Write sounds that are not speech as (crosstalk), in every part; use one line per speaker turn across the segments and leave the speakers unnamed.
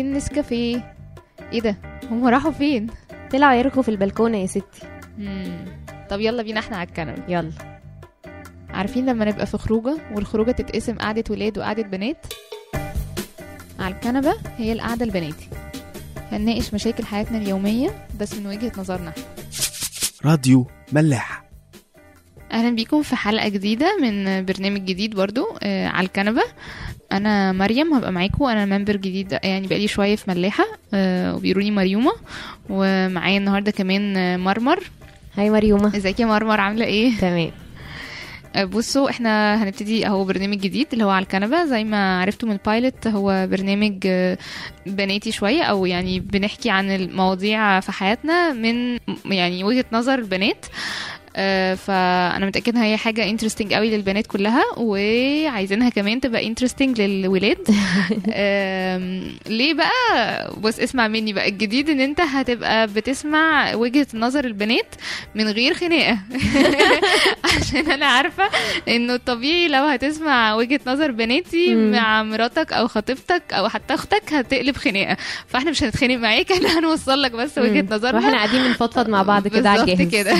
عايزين نسكافيه. إيه ده؟ هم راحوا فين؟
طلعوا يركوا في البلكونة يا ستي.
مم. طب يلا بينا إحنا على الكنبة.
يلا.
عارفين لما نبقى في خروجة والخروجة تتقسم قعدة ولاد وقعدة بنات؟ على الكنبة هي القعدة البناتي. هنناقش مشاكل حياتنا اليومية بس من وجهة نظرنا. إحنا
راديو ملاح.
أهلا بيكم في حلقة جديدة من برنامج جديد برضو آه على الكنبة. أنا مريم هبقى معاكم أنا member جديد يعني بقالي شوية في ملاح آه وبيقولوني مريومة. ومعايا النهارده كمان مرمر.
hi مريومة.
إزيك يا مرمر؟ عاملة إيه؟
تمام.
آه، بصوا إحنا هنبتدي أهو برنامج جديد اللي هو على الكنبة. زي ما عرفتوا من ال pilot هو برنامج آه، بناتي شوية أو يعني بنحكي عن المواضيع في حياتنا من يعني وجهة نظر البنات. فأنا متأكدة إن هي حاجة interesting قوي للبنات كلها وعايزينها كمان تبقى interesting للولاد. (laughs) ليه بقى؟ بص اسمع مني بقى. الجديد إن أنت هتبقى بتسمع وجهة نظر البنات من غير خناقة. (laughs) عشان أنا عارفة انه الطبيعي لو هتسمع وجهة نظر بناتي. مع مراتك أو خطيبتك أو حتى أختك هتقلب خناقة. فإحنا مش هنتخانق معاك (laughs) إحنا هنوصل لك بس
وجهة.
نظرنا.
وإحنا قاعدين بنفضفض مع بعض كده على
كده.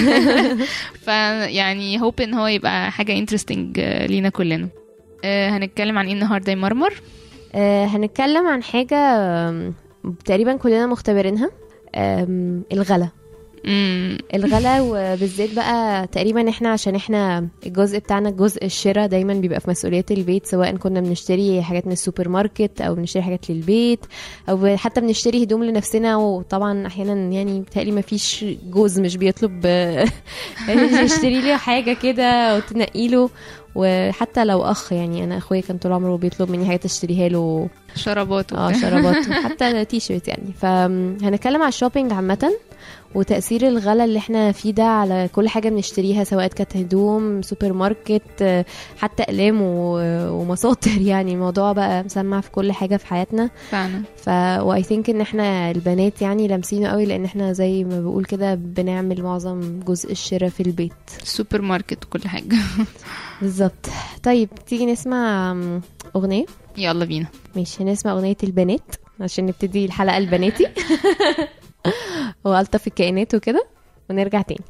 فيعني هوب إن هو يبقى حاجة انترستنج لينا كلنا. آه، هنتكلم عن إيه النهارده يا مرمر؟
آه هنتكلم عن حاجة تقريبا كلنا مختبرينها. الغلا. الغلا وبالذات بقى تقريبا إحنا عشان إحنا الجزء بتاعنا جزء الشراء دايما بيبقى في مسؤوليات البيت سواء كنا بنشتري حاجات من السوبر ماركت أو بنشتري حاجات للبيت أو حتى بنشتري هدوم لنفسنا وطبعا أحيانا يعني بتهيألي ما فيش جوز مش بيطلب (laughs) يشتري لي حاجة كده وتنقي له. وحتى لو أخ يعني أنا أخويا كان طول عمره بيطلب مني حاجات أشتريها له.
شرابات آه.
شرابات (laughs) حتى تي شيرت يعني. فهنتكلم على ال shopping عامة. وتأثير الغلا اللي إحنا فيه ده على كل حاجة بنشتريها سواء كانت هدوم سوبر ماركت حتى أقلام ومساطر (laughs) يعني الموضوع بقى مسمع في كل حاجة في حياتنا.
فعلا.
ف I think إن إحنا البنات يعني لامسينه قوي لأن إحنا زي ما بقول كده بنعمل معظم جزء الشراء في البيت.
سوبر ماركت وكل حاجة. (laughs)
بالظبط. طيب تيجي نسمع أغنية؟
يلا بينا.
ماشي هنسمع أغنية البنات عشان نبتدي الحلقة البناتي. (laughs) وألطف الكائنات وكده ونرجع تاني.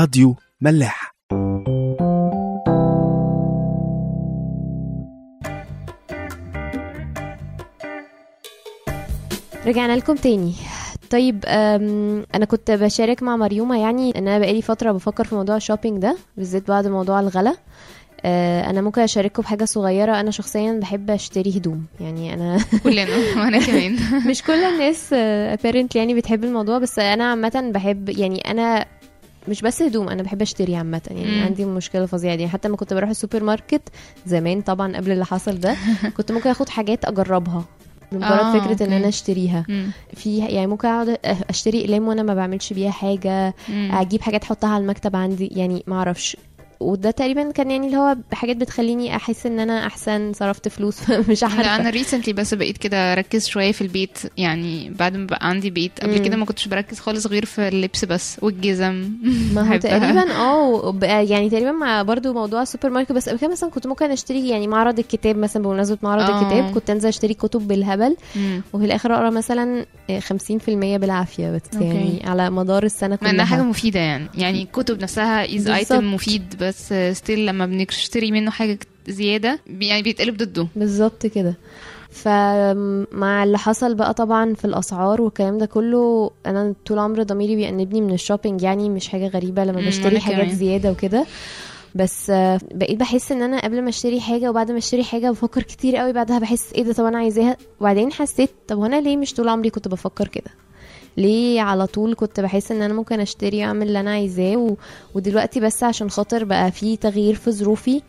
راديو ملاح.
رجعنا لكم تاني. طيب أنا كنت بشارك مع مريومة يعني ان أنا بقالي فترة بفكر في موضوع ال shopping ده بالذات بعد موضوع الغلا. أه، أنا ممكن أشارككم بحاجه صغيرة. أنا شخصيا بحب أشتري هدوم يعني أنا (laughs)
كلنا وأنا كمان.
مش كل الناس apparently يعني بتحب الموضوع بس أنا عامة بحب يعني أنا مش بس هدوم أنا بحب أشتري عامة يعني
مم.
عندي مشكلة فظيعة دي حتى لما كنت بروح السوبر ماركت زمان طبعا قبل اللي حصل ده (laughs) كنت ممكن آخد حاجات أجربها مجرد
آه،
فكرة إن
okay.
أنا أشتريها
مم.
في يعني ممكن أقعد أشتري إقلام وأنا ما بعملش بيها حاجة
مم.
أجيب حاجات أحطها على المكتب عندي يعني ما أعرفش وده تقريبا كان يعني اللي هو حاجات بتخليني أحس إن أنا أحسن صرفت فلوس (laughs) مش
لا
عارفه
أنا recently بس بقيت كده أركز شوية في البيت يعني بعد ما بقى عندي بيت قبل. كده ما كنتش بركز خالص غير في اللبس بس والجزم (laughs)
ما هو. تقريبا آه يعني تقريبا مع برضو موضوع السوبر ماركت بس قبل كده مثلا كنت ممكن أشتري يعني معرض الكتاب مثلا بمناسبة معرض
آه.
الكتاب كنت أنزل أشتري كتب بالهبل
مم.
وفي الآخر أقرأ مثلا 50% بالعافية بس
okay.
يعني على مدار السنة
مع إنها حاجة
كلها
مفيدة يعني يعني الكتب نفسها
as.
item مفيد بس still لما بنشتري منه حاجة زيادة يعني بيتقلب ضده.
بالظبط كده. فمع اللي حصل بقى طبعا في الأسعار والكلام ده كله أنا طول عمري ضميري بيأنبني من ال shopping يعني مش حاجة غريبة لما بشتري حاجات
كمان.
زيادة وكده. بس بقيت بحس إن أنا قبل ما أشتري حاجة وبعد ما أشتري حاجة بفكر كتير قوي بعدها بحس إيه ده طب أنا عايزاها؟ وبعدين حسيت طب وأنا ليه مش طول عمري كنت بفكر كده؟ ليه على طول كنت بحس إن أنا ممكن أشتري واعمل اللي أنا عايزاه و... ودلوقتي بس عشان خاطر بقى في تغيير في ظروفي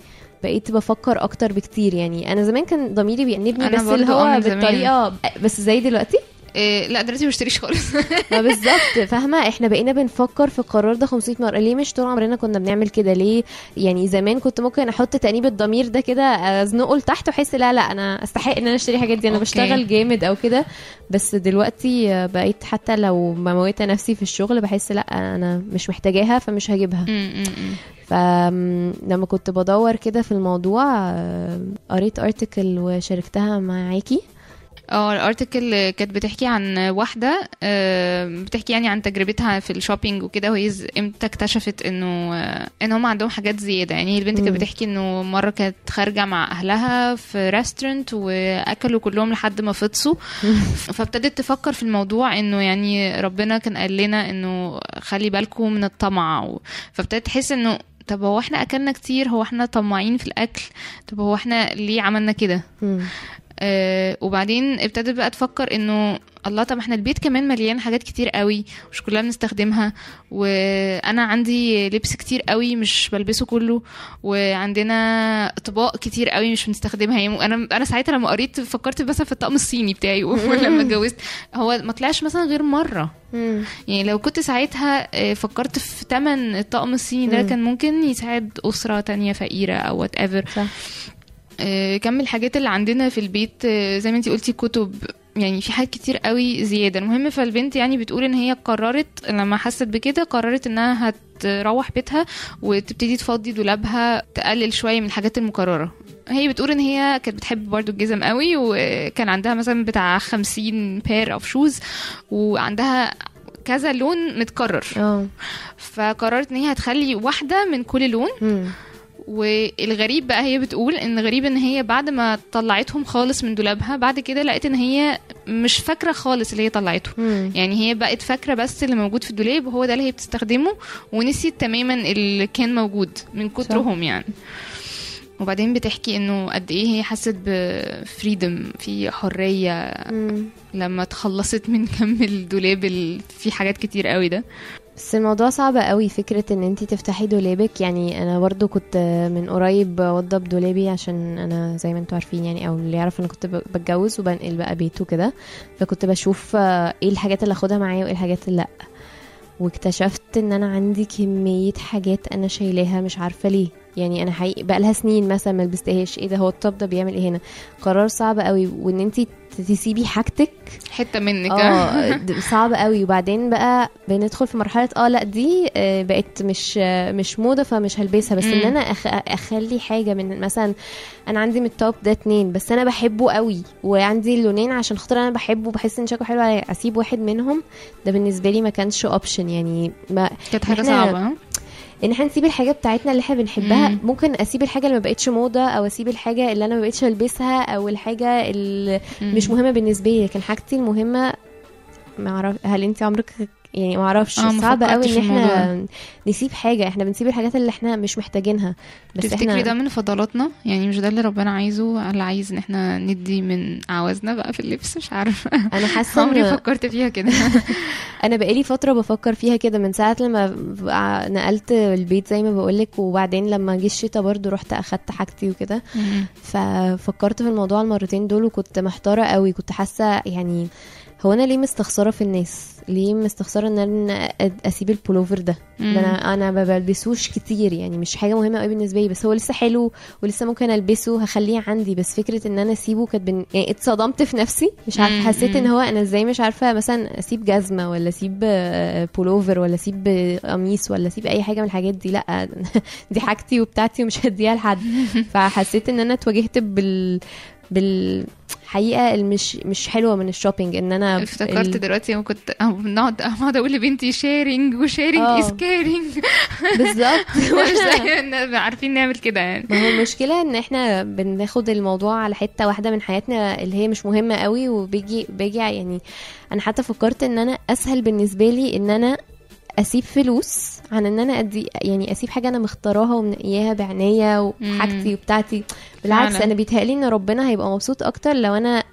بقيت بفكر أكتر بكتير يعني أنا زمان كان ضميري بيأنبني بس اللي
آه
هو
زمان.
بالطريقة بس زي دلوقتي
إيه لا دلوقتي ما بشتريش خالص.
ما (laughs) بالظبط فاهمة؟ إحنا بقينا بنفكر في القرار ده 500 مرة. ليه مش طول عمرنا كنا بنعمل كده؟ ليه؟ يعني زمان كنت ممكن أحط تأنيب الضمير ده كده أزنقه لتحت وأحس لا لا أنا أستحق إن أنا أشتري الحاجات دي. أنا
okay.
بشتغل جامد أو كده بس دلوقتي بقيت حتى لو مموته نفسي في الشغل بحس لا أنا مش محتاجاها فمش هجيبها. فلما كنت بدور كده في الموضوع قريت article وشاركتها معاكي.
آه ال article كانت بتحكي عن واحدة آه، بتحكي يعني عن تجربتها في ال shopping وكده وهي إمتى اكتشفت انه آه، ان هم عندهم حاجات زيادة. يعني البنت كانت. بتحكي انه مرة كانت خارجة مع أهلها في ريستورنت وأكلوا كلهم لحد ما فطسوا. (laughs) فابتدت تفكر في الموضوع انه يعني ربنا كان قال لنا انه خلي بالكم من الطمع. فابتدت تحس انه طب هو إحنا أكلنا كتير هو إحنا طماعين في الأكل طب هو إحنا ليه عملنا كده. آه وبعدين ابتدت بقى تفكر إنه الله طب إحنا البيت كمان مليان حاجات كتير قوي مش كلها بنستخدمها وأنا عندي لبس كتير قوي مش بلبسه كله وعندنا أطباق كتير قوي مش بنستخدمها. يعني أنا أنا ساعتها لما قريت فكرت مثلا في الطقم الصيني بتاعي (laughs) ولما اتجوزت. هو ما طلعش مثلا غير
مرة.
يعني لو كنت ساعتها آه، فكرت في تمن الطقم الصيني ده. كان ممكن يساعد أسرة تانية فقيرة أو وات ايفر كم الحاجات اللي عندنا في البيت آه، زي ما انتي قلتي كتب يعني في حاجات كتير قوي زيادة. المهم فالبنت يعني بتقول إن هي قررت لما حست بكده قررت إنها هتروح بيتها وتبتدي تفضي دولابها تقلل شوية من الحاجات المكررة. هي بتقول إن هي كانت بتحب برضو الجزم قوي وكان عندها مثلا بتاع خمسين pair of shoes وعندها كذا لون متكرر.
آه.
فقررت إن هي هتخلي واحدة من كل لون.
مم.
والغريب بقى هي بتقول إن غريب إن هي بعد ما طلعتهم خالص من دولابها بعد كده لقيت إن هي مش فاكرة خالص اللي هي طلعته
مم.
يعني هي بقت فاكرة بس اللي موجود في الدولاب وهو ده اللي هي بتستخدمه ونسيت تماما اللي كان موجود من كترهم يعني وبعدين بتحكي إنه قد إيه هي حست بفريدم في حرية
مم.
لما تخلصت من كم الدولاب اللي فيه حاجات كتير قوي ده
بس الموضوع صعب قوي فكرة إن أنتي تفتحي دولابك. يعني أنا برضو كنت من قريب بوضب دولابي عشان أنا زي ما أنتوا عارفين يعني أو اللي يعرف أنا كنت بتجوز وبنقل بقى بيت وكده. فكنت بشوف إيه الحاجات اللي اخدها معايا وإيه الحاجات اللي لأ. واكتشفت إن أنا عندي كمية حاجات أنا شايلاها مش عارفة ليه. يعني أنا حقيقي بقى لها سنين مثلا ما لبستهاش. إيه ده؟ هو الطب ده بيعمل إيه هنا؟ قرار صعب قوي. وإن انتي تسيبي حاجتك.
حتة منك.
آه (laughs) صعب قوي. وبعدين بقى بندخل في مرحلة آه لأ دي آه، بقت مش مش موضة فمش هلبسها. بس
إن.
أنا أخ أخلي حاجة من مثلا أنا عندي من ال top ده اتنين بس أنا بحبه قوي. وعندي اللونين عشان خاطر أنا بحبه بحس إن شكله حلو أسيب واحد منهم؟ ده بالنسبة لي ما كانش option يعني ما
كانت حاجة صعبة؟
إن إحنا نسيب الحاجة بتاعتنا اللي إحنا بنحبها
مم.
ممكن أسيب الحاجة اللي ما بقتش موضة أو أسيب الحاجة اللي أنا ما بقتش ألبسها أو الحاجة اللي مش
مم.
مهمة بالنسبة لي لكن حاجتي المهمة ما أعرف هل انت عمرك يعني ما أعرفش
آه،
صعب قوي
إن
إحنا نسيب حاجة إحنا بنسيب الحاجات اللي إحنا مش محتاجينها. بس
تفتكري
إحنا
ده من فضلاتنا؟ يعني مش ده اللي ربنا عايزه؟ اللي عايز إن إحنا ندي من عوازنا بقى في اللبس؟ مش عارفة.
أنا حاسة
عمري
ان
فكرت فيها كده. (laughs)
أنا بقالي فترة بفكر فيها كده من ساعة لما نقلت البيت زي ما بقولك وبعدين لما جه الشتا برضو رحت أخدت حاجتي وكده. ففكرت في الموضوع المرتين دول وكنت محتارة قوي كنت حاسة يعني هو أنا ليه مستخسرة في الناس؟ ليه مستخسرة إن أنا أسيب البولوفر ده؟ ده أنا أنا ما بلبسوش كتير يعني مش حاجة مهمة قوي بالنسبة لي بس هو لسه حلو ولسه ممكن ألبسه هخليه عندي. بس فكرة إن أنا أسيبه كانت بن... يعني اتصدمت في نفسي. مش
عارفة
حسيت
إن.
هو أنا إزاي مش عارفة مثلا أسيب جزمة ولا أسيب آه، بولوفر ولا أسيب آه، قميص ولا أسيب أي حاجة من الحاجات دي. لأ (laughs) دي حاجتي وبتاعتي ومش هديها لحد. (laughs) فحسيت إن أنا اتواجهت بال بال الحقيقة المش مش حلوة من ال shopping إن أنا
افتكرت
ال-
دلوقتي يوم كنت بنقعد بقعد أقول لبنتي sharing و
sharing.
is caring
بالظبط. (laughs)
مش عارفين نعمل كده يعني.
ما هو المشكلة إن إحنا بناخد الموضوع على حتة واحدة من حياتنا اللي هي مش مهمة قوي وبيجي بيجي يعني أنا حتى فكرت إن أنا أسهل بالنسبة لي إن أنا أسيب فلوس عن إن أنا ادي يعني أسيب حاجة أنا مختاراها ومنقياها بعناية وحاجتي. وبتاعتي. بالعكس. أنا بيتهيألي إن ربنا هيبقى مبسوط أكتر لو أنا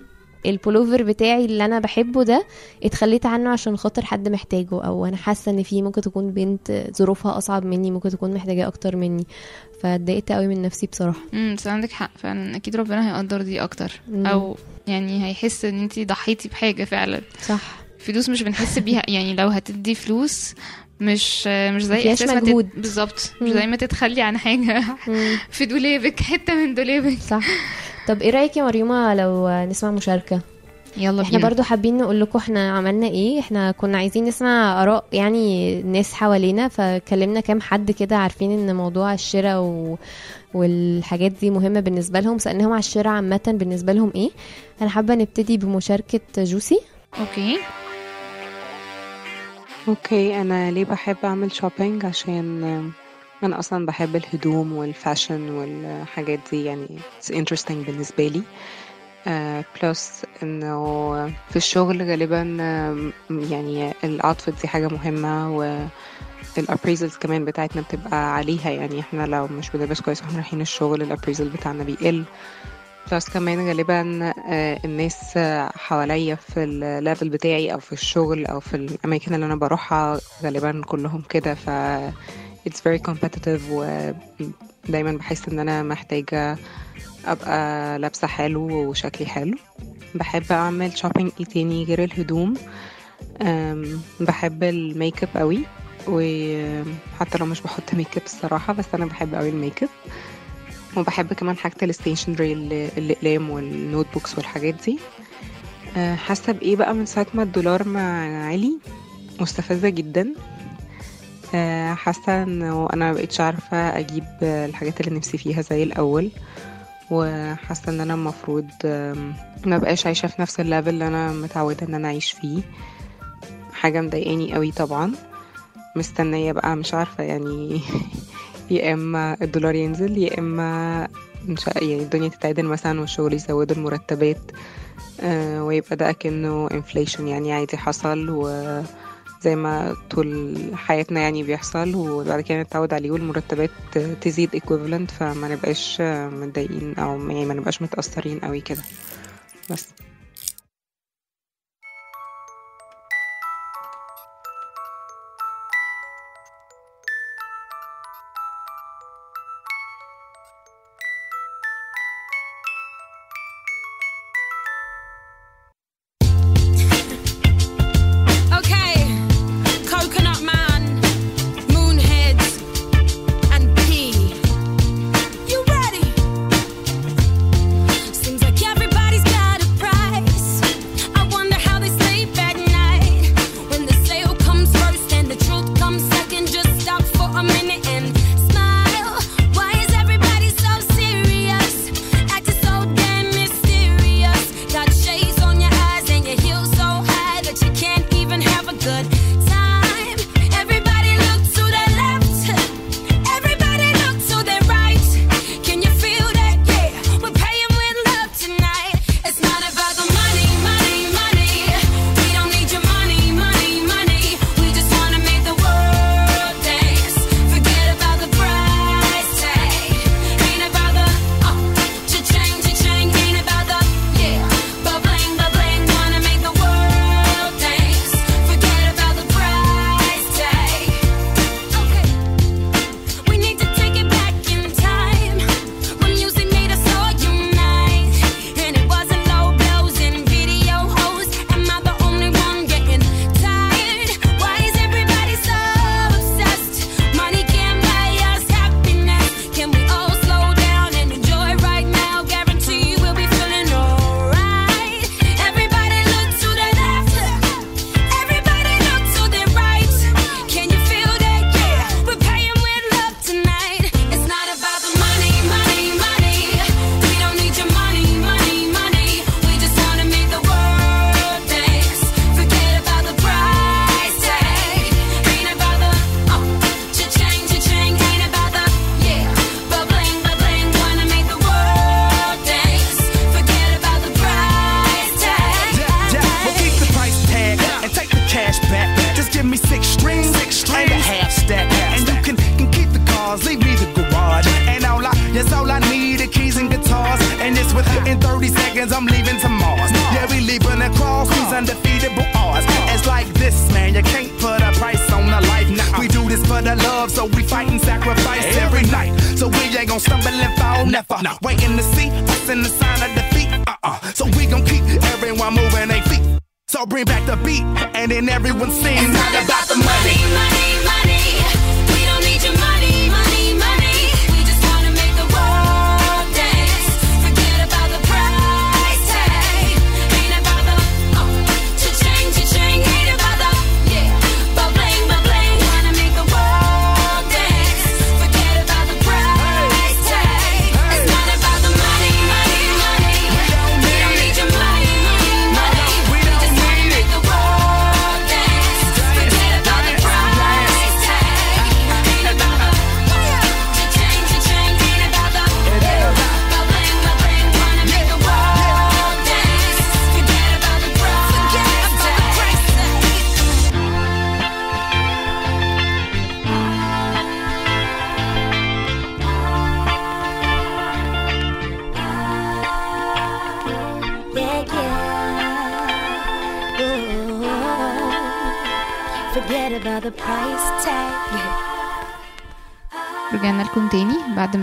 البولوفر بتاعي اللي أنا بحبه ده اتخليت عنه عشان خاطر حد محتاجه أو أنا حاسة إن في ممكن تكون بنت ظروفها أصعب مني ممكن تكون محتاجاه أكتر مني. فاتضايقت قوي من نفسي بصراحة.
امم بس عندك حق فعلا. أكيد ربنا هيقدر دي أكتر.
مم.
أو يعني هيحس إن انت ضحيتي بحاجة فعلا.
صح.
فلوس مش بنحس بيها يعني لو هتدي فلوس مش مش زي إحساس ما تت-
مجهود.
بالظبط. مش. زي ما تتخلي عن
حاجة. (laughs)
في دولابك حتة من دولابك.
صح. طب إيه رأيك يا مريومة لو نسمع مشاركة؟
يلا
إحنا
بينا.
برضو حابين نقول لكم إحنا عملنا إيه. إحنا كنا عايزين نسمع آراء يعني ناس حوالينا فكلمنا كام حد كده عارفين إن موضوع الشراء و... والحاجات دي مهمة بالنسبة لهم. سألناهم على الشراء عامة بالنسبة لهم إيه. أنا حابة نبتدي بمشاركة جوسي.
okay.
okay أنا ليه بحب أعمل shopping عشان آم، أنا أصلا بحب الهدوم وال fashion والحاجات دي يعني it's interesting بالنسبة لي. plus إنه في الشغل غالبا آم، يعني ال outfit دي حاجة مهمة و ال appraisals كمان بتاعتنا بتبقى عليها يعني إحنا لو مش بنلبس كويس وإحنا رايحين الشغل ال appraisal بتاعنا بيقل. plus كمان غالبا آه، الناس حواليا في ال level بتاعي أو في الشغل أو في الأماكن اللي أنا بروحها غالبا كلهم كده ف it's very competitive ودايما بحس إن أنا محتاجة أبقى لابسة حلو وشكلي حلو. بحب أعمل shopping إيه تاني غير الهدوم؟ بحب الميك اب قوي وحتى لو مش بحط ميك اب الصراحة بس أنا بحب قوي الميك اب وبحب كمان حاجة ال stationery الأقلام وال notebooks والحاجات دي. أه، حاسة بإيه بقى من ساعة ما الدولار ما عالي؟ مستفزة جدا. أه، حاسة إنه أنا مبقتش عارفة أجيب الحاجات اللي نفسي فيها زي الأول. وحاسة إن أنا المفروض ما بقاش عايشة في نفس الليفل اللي أنا متعودة إن أنا أعيش فيه. حاجة مضايقاني قوي طبعا. مستنية بقى مش عارفة يعني (laughs) يا إما الدولار ينزل يا إما مش يعني الدنيا تتعدل مثلا والشغل يزودوا المرتبات آه، ويبقى ده كأنه inflation يعني عادي حصل وزي ما طول حياتنا يعني بيحصل وبعد كده نتعود عليه والمرتبات تزيد equivalent فما نبقاش متضايقين أو يعني ما نبقاش متأثرين قوي كده. بس.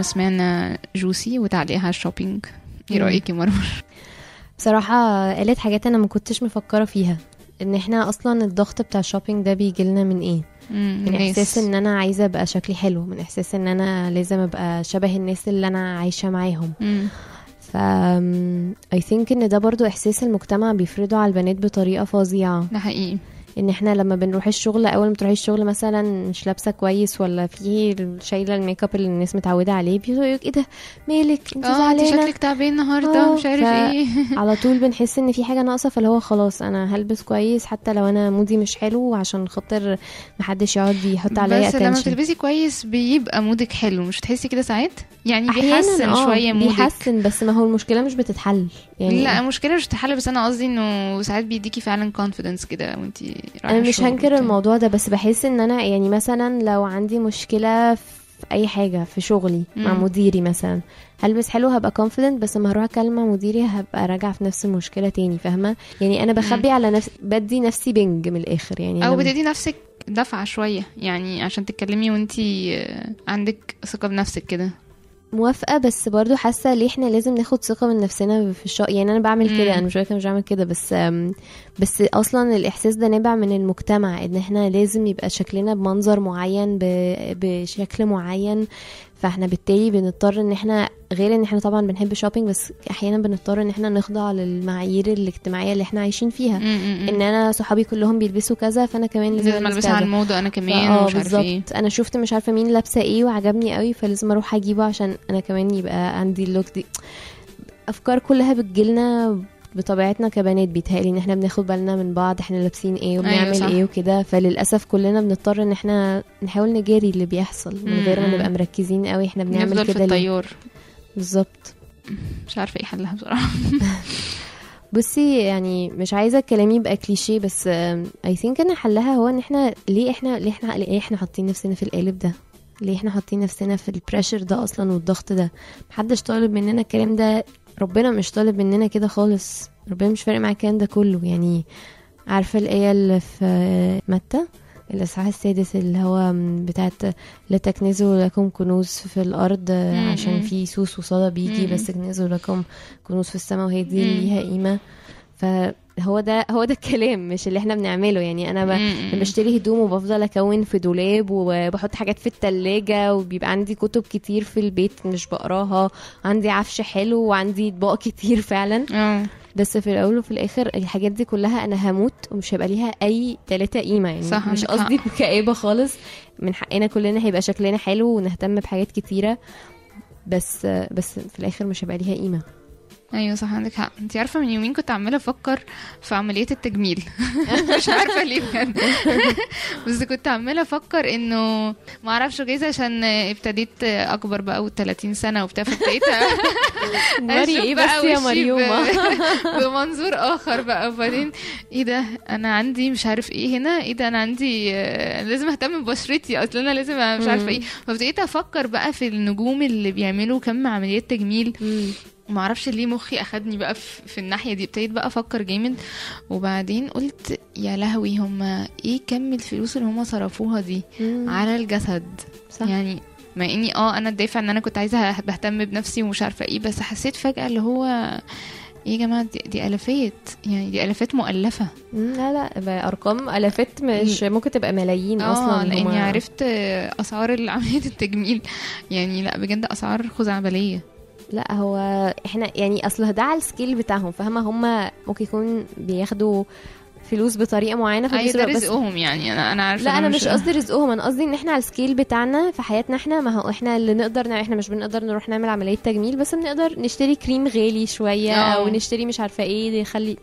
سمعنا جوسي وتعليقها على ال shopping
إيه.
رأيك يا مروه
بصراحة قالت حاجات أنا ما كنتش مفكرة فيها. إن إحنا أصلا الضغط بتاع ال shopping ده بيجيلنا من إيه؟ من
الناس.
إحساس إن أنا عايزة أبقى شكلي حلو من إحساس إن أنا لازم أبقى شبه الناس اللي أنا عايشة معاهم. ف I think إن ده برضو إحساس المجتمع بيفرضه على البنات بطريقة فظيعة.
ده حقيقي.
إن إحنا لما بنروح الشغل أول ما تروحي الشغل مثلا مش لابسة كويس ولا في شايلة الميك اب اللي الناس متعودة عليه بيقولوا إيه ده؟ مالك؟ انت
انت
زعلانة.
شكلك تعبان النهارده
آه،
مش عارف إيه. (laughs)
على طول بنحس إن في حاجة ناقصة فاللي هو خلاص أنا هلبس كويس حتى لو أنا mood ي مش حلو عشان خاطر محدش يقعد يحط عليا
بس لما بتلبسي كويس بيبقى mood ك حلو مش تحسي كده ساعات؟ يعني بيحسن
آه
شوية mood ك.
بيحسن بس ما هو المشكلة مش بتتحل يعني.
لا المشكلة مش تحل بس أنا قصدي إنه ساعات بيديكي فعلا confidence كده وانت
أنا مش هنكر الموضوع ده بس بحس إن أنا يعني مثلا لو عندي مشكلة في أي حاجة في شغلي مع
مم.
مديري مثلا هلبس حلو هبقى confident بس لما هروح اتكلم مع مديري هبقى راجعة في نفس المشكلة تاني فاهمة؟ يعني أنا بخبي على نفسي بدي نفسي بنج من الآخر يعني أو
بتدي نفسك دفعة شوية يعني عشان تتكلمي وانت عندك ثقة بنفسك كده.
موافقة بس برضو حاسة ليه إحنا لازم ناخد ثقة من نفسنا في الشغل يعني أنا بعمل
مم.
كده أنا مش أنا مش بعمل كده بس بس أصلا الإحساس ده نابع من المجتمع إن إحنا لازم يبقى شكلنا بمنظر معين ب- بشكل معين فاحنا بالتالي بنضطر ان إحنا غير ان إحنا طبعا بنحب shopping بس أحيانا بنضطر ان إحنا نخضع للمعايير الاجتماعية اللي إحنا عايشين فيها. ان أنا صحابي كلهم بيلبسوا كذا فأنا كمان لازم,
البسها على. الموضة أنا كمان آه
بالظبط. أنا شفت مش عارفة مين لابسة إيه وعجبني قوي فلازم أروح أجيبه عشان أنا كمان يبقى عندي ال look دي. أفكار كلها بتجيلنا بطبيعتنا كبنات بيتهيألي إن إحنا بناخد بالنا من بعض إحنا لابسين إيه وبنعمل
صح.
إيه وكده. فللأسف كلنا بنضطر إن إحنا نحاول نجاري اللي بيحصل من غير ما. نبقى مركزين قوي. إحنا بنعمل كده
التيار
بالظبط.
مش عارفة إيه حلها بصراحة. (laughs)
بصي يعني مش عايزة كلامي يبقى كليشيه بس I think إن حلها هو إن إحنا ليه إحنا ليه إحنا ليه إحنا حاطين نفسنا في القالب ده؟ ليه إحنا حاطين نفسنا في ال pressure ده أصلا والضغط ده؟ محدش طالب مننا الكلام ده ربنا مش طالب مننا كده خالص ربنا مش فارق معاه الكلام ده كله يعني عارفة الآية اللي في متى الإصحاح السادس اللي هو بتاعت لا تكنزوا لكم كنوز في الأرض
مم.
عشان في سوس وصدى بيجي. بس كنزوا لكم كنوز في السماء وهي دي. ليها قيمة فهو ده هو ده الكلام مش اللي إحنا بنعمله. يعني أنا ب... بشتري هدوم وبفضل أكون في دولاب وبحط حاجات في التلاجة وبيبقى عندي كتب كتير في البيت مش بقراها. عندي عفش حلو وعندي أطباق (laughs) كتير فعلا.
آه.
بس في الأول وفي الآخر الحاجات دي كلها أنا هموت ومش هيبقى ليها أي تلاتة قيمة. يعني
صح،
مش قصدي بكآبه خالص. من حقنا كلنا هيبقى شكلنا حلو ونهتم بحاجات كتيرة. بس بس في الآخر مش هيبقى ليها قيمة.
أيوه صح عندك حق. أنت عارفة من يومين كنت عمالة أفكر في عملية التجميل. (laughs) مش عارفة ليه بجد. (laughs) بس كنت عمالة أفكر إنه ما أعرفش جايز عشان ابتديت أكبر بقى و30 سنة وبتاع فابتديت (laughs) أشوف إيه
بس يا مريومة؟
بمنظور آخر بقى. وبعدين إيه ده؟ أنا عندي مش عارف إيه هنا. إيه ده؟ أنا عندي آه، لازم أهتم ببشرتي. أصل أنا لازم مش عارفة إيه. فابتديت أفكر بقى في النجوم اللي بيعملوا كم عمليات تجميل. ما أعرفش ليه مخي أخدني بقى في, في الناحية دي. ابتديت بقى أفكر جامد وبعدين قلت يا لهوي هما إيه كم الفلوس اللي هما صرفوها دي
مم.
على الجسد؟
صح.
يعني مع إني آه أنا الدافع إن أنا كنت عايزة بهتم بنفسي ومش عارفة إيه بس حسيت فجأة اللي هو إيه يا جماعة دي, دي ألافات. يعني دي ألافات
مؤلفة. لا لا أرقام ألافات مش ممكن تبقى ملايين آه
أصلا.
لأني
عرفت أسعار (laughs) عملية التجميل. يعني لأ بجد أسعار خزعبلية.
لا هو إحنا يعني أصل ده على السكيل بتاعهم فاهمة هم ممكن يكون بياخدوا فلوس بطريقة
معينة
فبس-
ده رزقهم يعني أنا أنا عارفة
لا أنا مش قصدي رزقهم أنا قصدي إن إحنا على ال scale بتاعنا في حياتنا إحنا ما هو إحنا اللي نقدر نعمل إحنا مش بنقدر نروح نعمل عملية تجميل بس بنقدر نشتري كريم غالي شوية
آه.
أو نشتري مش عارفة إيه يخلي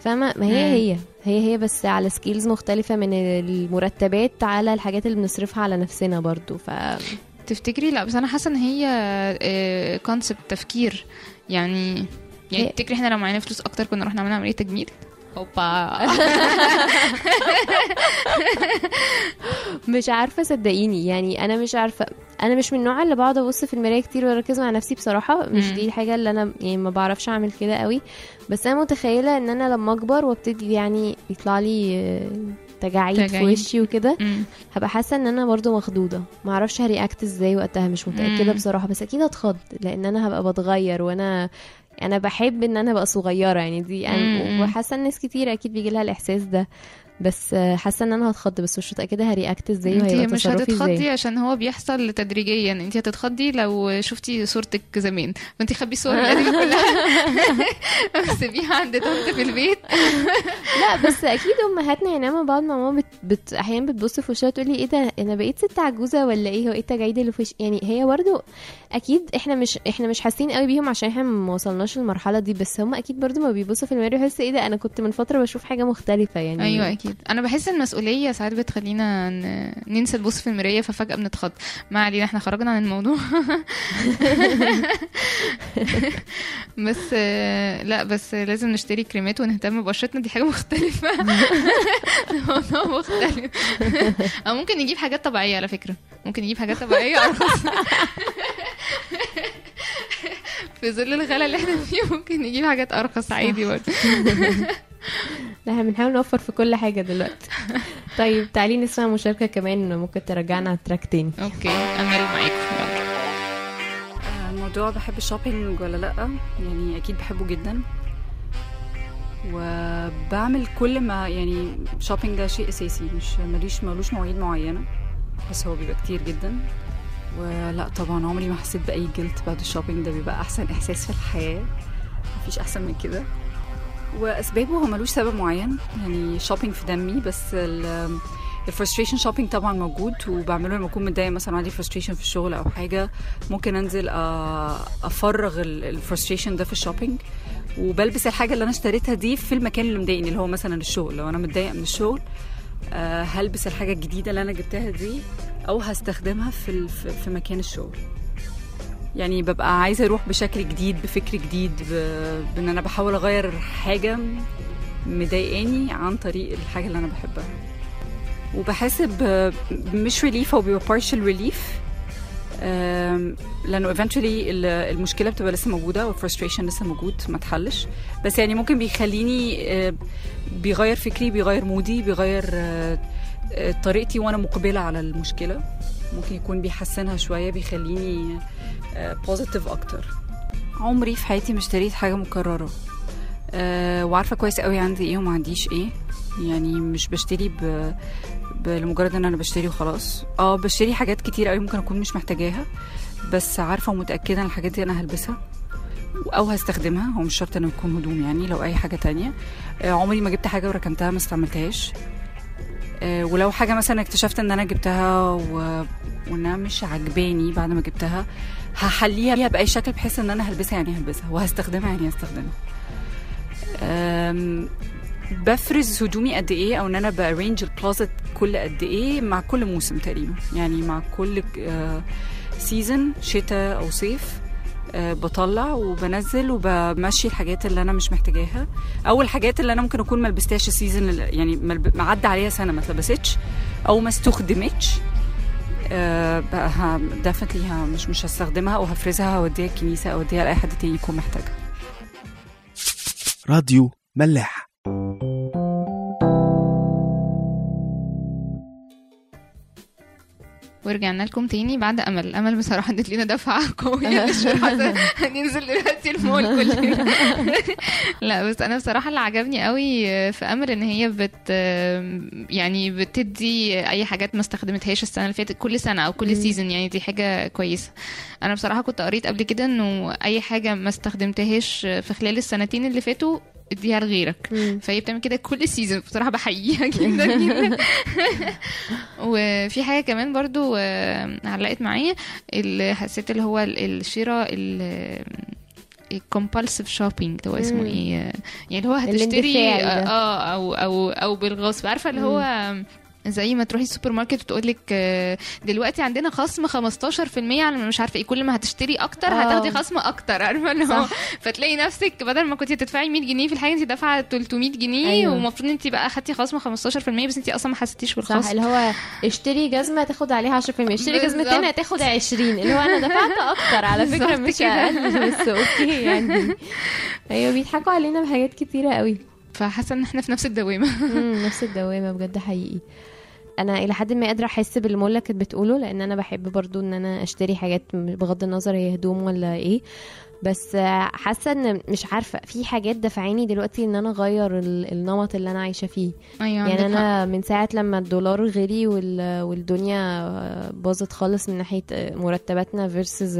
فاهمة ما هي
مم.
هي هي هي بس على scales مختلفة من المرتبات على الحاجات اللي بنصرفها على نفسنا برضو ف
تفتكري؟ لا بس أنا حاسة إن هي concept تفكير. يعني يعني
هي-
تفتكري إحنا لو معانا فلوس أكتر كنا رحنا عملنا عملية تجميل؟ هوبا. (laughs)
مش عارفة صدقيني. يعني أنا مش عارفة أنا مش من النوع اللي بقعد أبص في المراية كتير وأركز مع نفسي بصراحة. مش. دي الحاجة اللي أنا يعني ما بعرفش أعمل كده قوي. بس أنا متخيلة إن أنا لما أكبر وابتدي يعني يطلع لي آه، تجاعيد في. وشي وكده. هبقى حاسة إن أنا برضو مخضوضة ما أعرفش هرياكت إزاي وقتها مش متأكدة
مم.
بصراحة بس أكيد هتخض لأن أنا هبقى بتغير وأنا أنا بحب إن أنا أبقى صغيرة يعني دي. يعني وحاسة إن ناس كتير أكيد بيجي لها الإحساس ده بس حاسة إن أنا هتخض بس مش متأكدة هرياكت إزاي
انت مش هتتخضي
إزاي
عشان هو بيحصل تدريجيا. انت هتتخضي لو شفتي صورتك زمان. فانت خبي صور (laughs) القديمة كلها. (laughs) سيبيها عند طنط في البيت. (laughs)
لا بس أكيد أمهاتنا يعني أنا بعد ما ماما بت... بت... أحيانا بتبص في وشها تقول لي إيه ده أنا بقيت ست عجوزة ولا إيه؟ هو إيه التجاعيد اللي في وشي يعني هي برضو أكيد إحنا مش إحنا مش حاسين قوي بيهم عشان إحنا ما وصلناش للمرحلة دي بس هم أكيد برضو ما بيبصوا في المراية يحسوا إيه ده أنا كنت من فترة بشوف حاجة مختلفة يعني.
أيوه أكيد. أنا بحس المسؤولية ساعات بتخلينا ننسى نبص في المراية ففجأة بنتخض. ما علينا إحنا خرجنا عن الموضوع. (laughs) بس لا بس لازم نشتري كريمات ونهتم ببشرتنا. دي حاجة مختلفة. (laughs) الموضوع مختلف. أو ممكن نجيب حاجات طبيعية على فكرة. ممكن نجيب حاجات طبيعية ارخص (laughs) في ظل الغلا اللي إحنا فيه ممكن نجيب حاجات أرخص عادي برضه.
لا إحنا بنحاول نوفر في كل حاجة دلوقتي. (laughs) طيب تعالي نسمع مشاركة كمان ممكن ترجعنا على التراك تاني.
أوكي أنا معاكم.
الموضوع بحب ال shopping ولا لأ؟ يعني أكيد بحبه جدا. وبعمل كل ما يعني shopping ده شيء أساسي مش ماليش ملوش مواعيد معينة بس هو بيبقى كتير جدا. ولا طبعا عمري ما حسيت بأي جلد بعد ال shopping ده بيبقى أحسن إحساس في الحياة. مفيش أحسن من كده. وأسبابه هو ملوش سبب معين يعني shopping في دمي بس ال ال frustration shopping طبعا موجود وبعمله لما أكون متضايقة مثلا عندي frustration في الشغل أو حاجة ممكن أنزل أفرغ ال frustration ده في ال shopping وبلبس الحاجة اللي أنا اشتريتها دي في المكان اللي مضايقني اللي هو مثلا الشغل. لو أنا متضايقة من الشغل آه، هلبس الحاجة الجديدة اللي أنا جبتها دي أو هستخدمها في في مكان الشغل. يعني ببقى عايزة أروح بشكل جديد بفكر جديد بإن أنا بحاول أغير حاجة مضايقاني عن طريق الحاجة اللي أنا بحبها. وبحس مش relief أو بيبقى partial relief لأنه eventually ال- المشكلة بتبقى لسه موجودة وال frustration لسه موجود ما اتحلش بس يعني ممكن بيخليني بيغير فكري بيغير ال mood ي بيغير آه، آه، طريقتي وأنا مقبلة على المشكلة. ممكن يكون بيحسنها شوية بيخليني positive أكتر. عمري في حياتي ما اشتريت حاجة مكررة. أه وعارفة كويس قوي عندي إيه وما عنديش إيه. يعني مش بشتري ب... ب... لمجرد ان أنا بشتري وخلاص. آه بشتري حاجات كتير قوي ممكن اكون مش محتاجاها. بس عارفة ومتأكدة ان الحاجات دي أنا هلبسها أو هستخدمها. هو مش شرط انه يكون هدوم يعني لو اي حاجة تانية. آه عمري ما جبت حاجة وركنتها ما استعملتهاش. آه ولو حاجة مثلا اكتشفت إن أنا جبتها و... وانها مش عجباني بعد ما جبتها هحليها بأي شكل بحيث إن أنا هلبسها يعني هلبسها وهستخدمها يعني هستخدمها. بفرز هدومي قد إيه أو إن أنا بأرينج الكلوزت كل قد إيه مع كل موسم تقريبا. يعني مع كل season شتاء أو صيف. آه، بطلع وبنزل وبمشي الحاجات اللي أنا مش محتاجاها. أو الحاجات اللي أنا ممكن أكون ما لبستهاش ال season يعني ما عدى عليها سنة ما اتلبستش أو ما استخدمتش. آه بقى definitely مش مش هستخدمها وهفرزها هوديها الكنيسة أو اوديها لأي حد تاني يكون محتاجها.
راديو ملاح.
ورجعنا لكم تاني بعد أمل. أمل بصراحة ادت لنا دفعة قوية (laughs) هننزل دلوقتي المول كلنا. (laughs) لا بس أنا بصراحة اللي عجبني قوي في أمل إن هي بت يعني بتدي أي حاجات ما استخدمتهاش السنة اللي فاتت كل سنة أو كل season يعني دي حاجة كويسة. أنا بصراحة كنت قريت قبل كده إنه أي حاجة ما استخدمتهاش في خلال السنتين اللي فاتوا اديها لغيرك. فهي بتعمل كده كل season بصراحة بحييها (laughs) جدا جدا (laughs) وفي حاجة كمان برضو آه، علقت معايا اللي حسيت اللي هو ال- الشراء ال ال compulsive shopping هو اسمه. إيه يعني اللي هو هتشتري
ده.
آه أو أو أو بالغصب عارفة اللي هو زي ما تروحي السوبر ماركت وتقول لك دلوقتي عندنا خصم 15% على مش عارفة إيه كل ما هتشتري أكتر
آه.
هتاخدي خصم أكتر عارفة اللي هو
صح.
فتلاقي نفسك بدل ما كنتي تدفعي 100 جنيه في الحاجة انت دافعة 300 جنيه
أيوة.
ومفروض انت بقى أخدتي خصم 15% بس انت أصلا ما حسيتيش
صح
بالخصم
اللي هو اشتري جزمة تاخد عليها 10% اشتري
جزمة.
تانية هتاخد 20 اللي هو أنا دفعت أكتر على
فكرة
مش. أقل بس أوكي يعني أيوه بيضحكوا علينا بحاجات كتيرة قوي
فحاسة إن إحنا في نفس
الدوامة نفس الدوامة بجد حقيقي أنا إلى حد ما قادرة أحس باللي مولا كانت بتقوله لأن أنا بحب برضو إن أنا أشتري حاجات بغض النظر هي هدوم ولا إيه. بس حاسة إن مش عارفة في حاجات دفعاني دلوقتي إن أنا أغير ال- النمط اللي أنا عايشة فيه.
أيوه
يعني
عندك حق.
أنا من ساعة لما الدولار غلي وال- والدنيا باظت خالص من ناحية مرتباتنا versus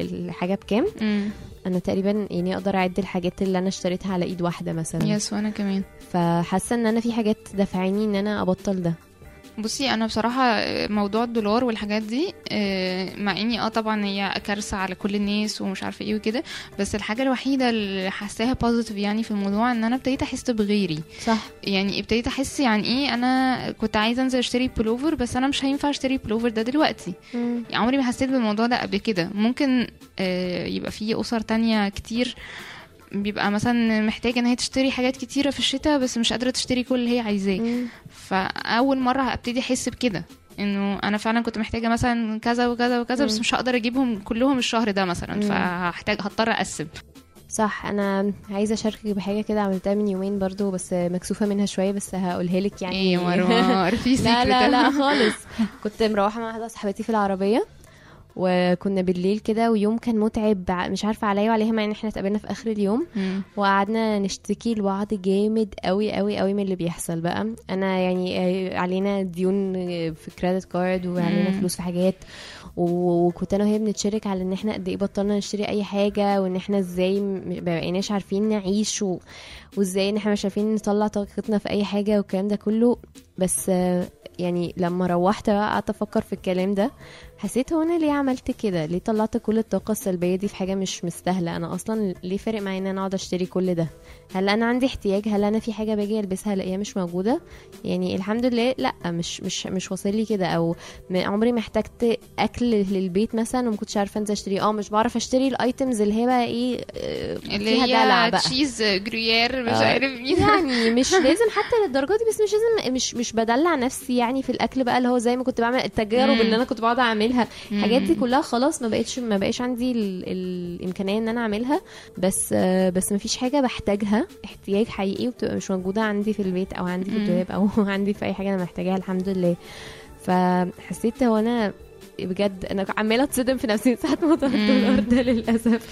الحاجة بكام. أنا تقريبا يعني أقدر أعد الحاجات اللي أنا اشتريتها على إيد واحدة مثلا.
yes وأنا كمان.
فحاسة إن أنا في حاجات دفعاني إن أنا أبطل ده.
بصي أنا بصراحة موضوع الدولار والحاجات دي آه، مع إني آه طبعا هي كارثة على كل الناس ومش عارفة إيه وكده بس الحاجة الوحيدة اللي حاساها positive يعني في الموضوع إن أنا ابتديت أحس بغيري.
صح.
يعني ابتديت أحس يعني إيه أنا كنت عايزة أنزل أشتري بلوفر بس أنا مش هينفع أشتري بلوفر ده دلوقتي. يعني عمري ما حسيت بالموضوع ده قبل كده. ممكن آه، يبقى في أسر تانية كتير بيبقى مثلا محتاجة إن هي تشتري حاجات كتيرة في الشتاء بس مش قادرة تشتري كل اللي هي عايزاه. فأول مرة ابتدي أحس بكده إنه أنا فعلا كنت محتاجة مثلا كذا وكذا وكذا بس. مش هقدر أجيبهم كلهم الشهر ده مثلا. فهحتاج هضطر أقسم
صح أنا عايزة أشاركك بحاجة كده عملتها من يومين برضو بس مكسوفة منها شوية بس هقولها لك يعني
إيه مروه (laughs) في
لا لا. لا خالص كنت مروحة مع واحدة صاحبتي في العربية وكنا بالليل كده ويوم كان متعب مش عارفة عليا وعليها مع إن إحنا اتقابلنا في آخر اليوم. وقعدنا نشتكي لبعض جامد قوي قوي قوي من اللي بيحصل بقى. أنا يعني آه، علينا ديون آه، في كريدت كارد وعلينا
مم.
فلوس في حاجات. و- وكنت أنا وهي بنتشارك على إن إحنا قد إيه بطلنا نشتري أي حاجة وإن إحنا إزاي ما بقيناش عارفين نعيش و... وإزاي إن إحنا مش عارفين نطلع طاقتنا في أي حاجة والكلام ده كله. بس آه، يعني لما روحت بقى قعدت أفكر في الكلام ده. حسيت هو أنا ليه عملت كده؟ ليه طلعت كل الطاقة السلبية دي في حاجة مش مستاهلة؟ أنا أصلا ليه فارق معايا إن أنا أقعد أشتري كل ده؟ هل أنا عندي احتياج؟ هل أنا في حاجة باجي ألبسها ألاقيها مش موجودة؟ يعني الحمد لله لأ مش مش مش واصل لي كده أو عمري ما احتجت أكل للبيت مثلا وما كنتش عارفة أنزل أشتري. آه مش بعرف أشتري ال items اللي هي بقى إيه آه،
اللي هي تشيز جريير مش
آه،
عارف مين.
يعني (laughs) مش لازم حتى للدرجة دي بس مش لازم مش مش بدلع نفسي يعني في الأكل بقى اللي هو زي ما كنت بعمل التجارب. اللي أنا كنت بقعد أعملها. الحاجات دي. كلها خلاص ما بقتش ما بقاش عندي ال... الإمكانية إن أنا أعملها بس بس ما فيش حاجة بحتاجها احتياج حقيقي وبتبقى مش موجودة عندي في البيت أو عندي في. الدولاب أو (laughs) عندي في أي حاجة أنا محتاجاها الحمد لله فحسيت هو أنا بجد أنا عمالة أتصدم في نفسي (laughs) ساعة موضوع
مم.
الدولار ده للأسف.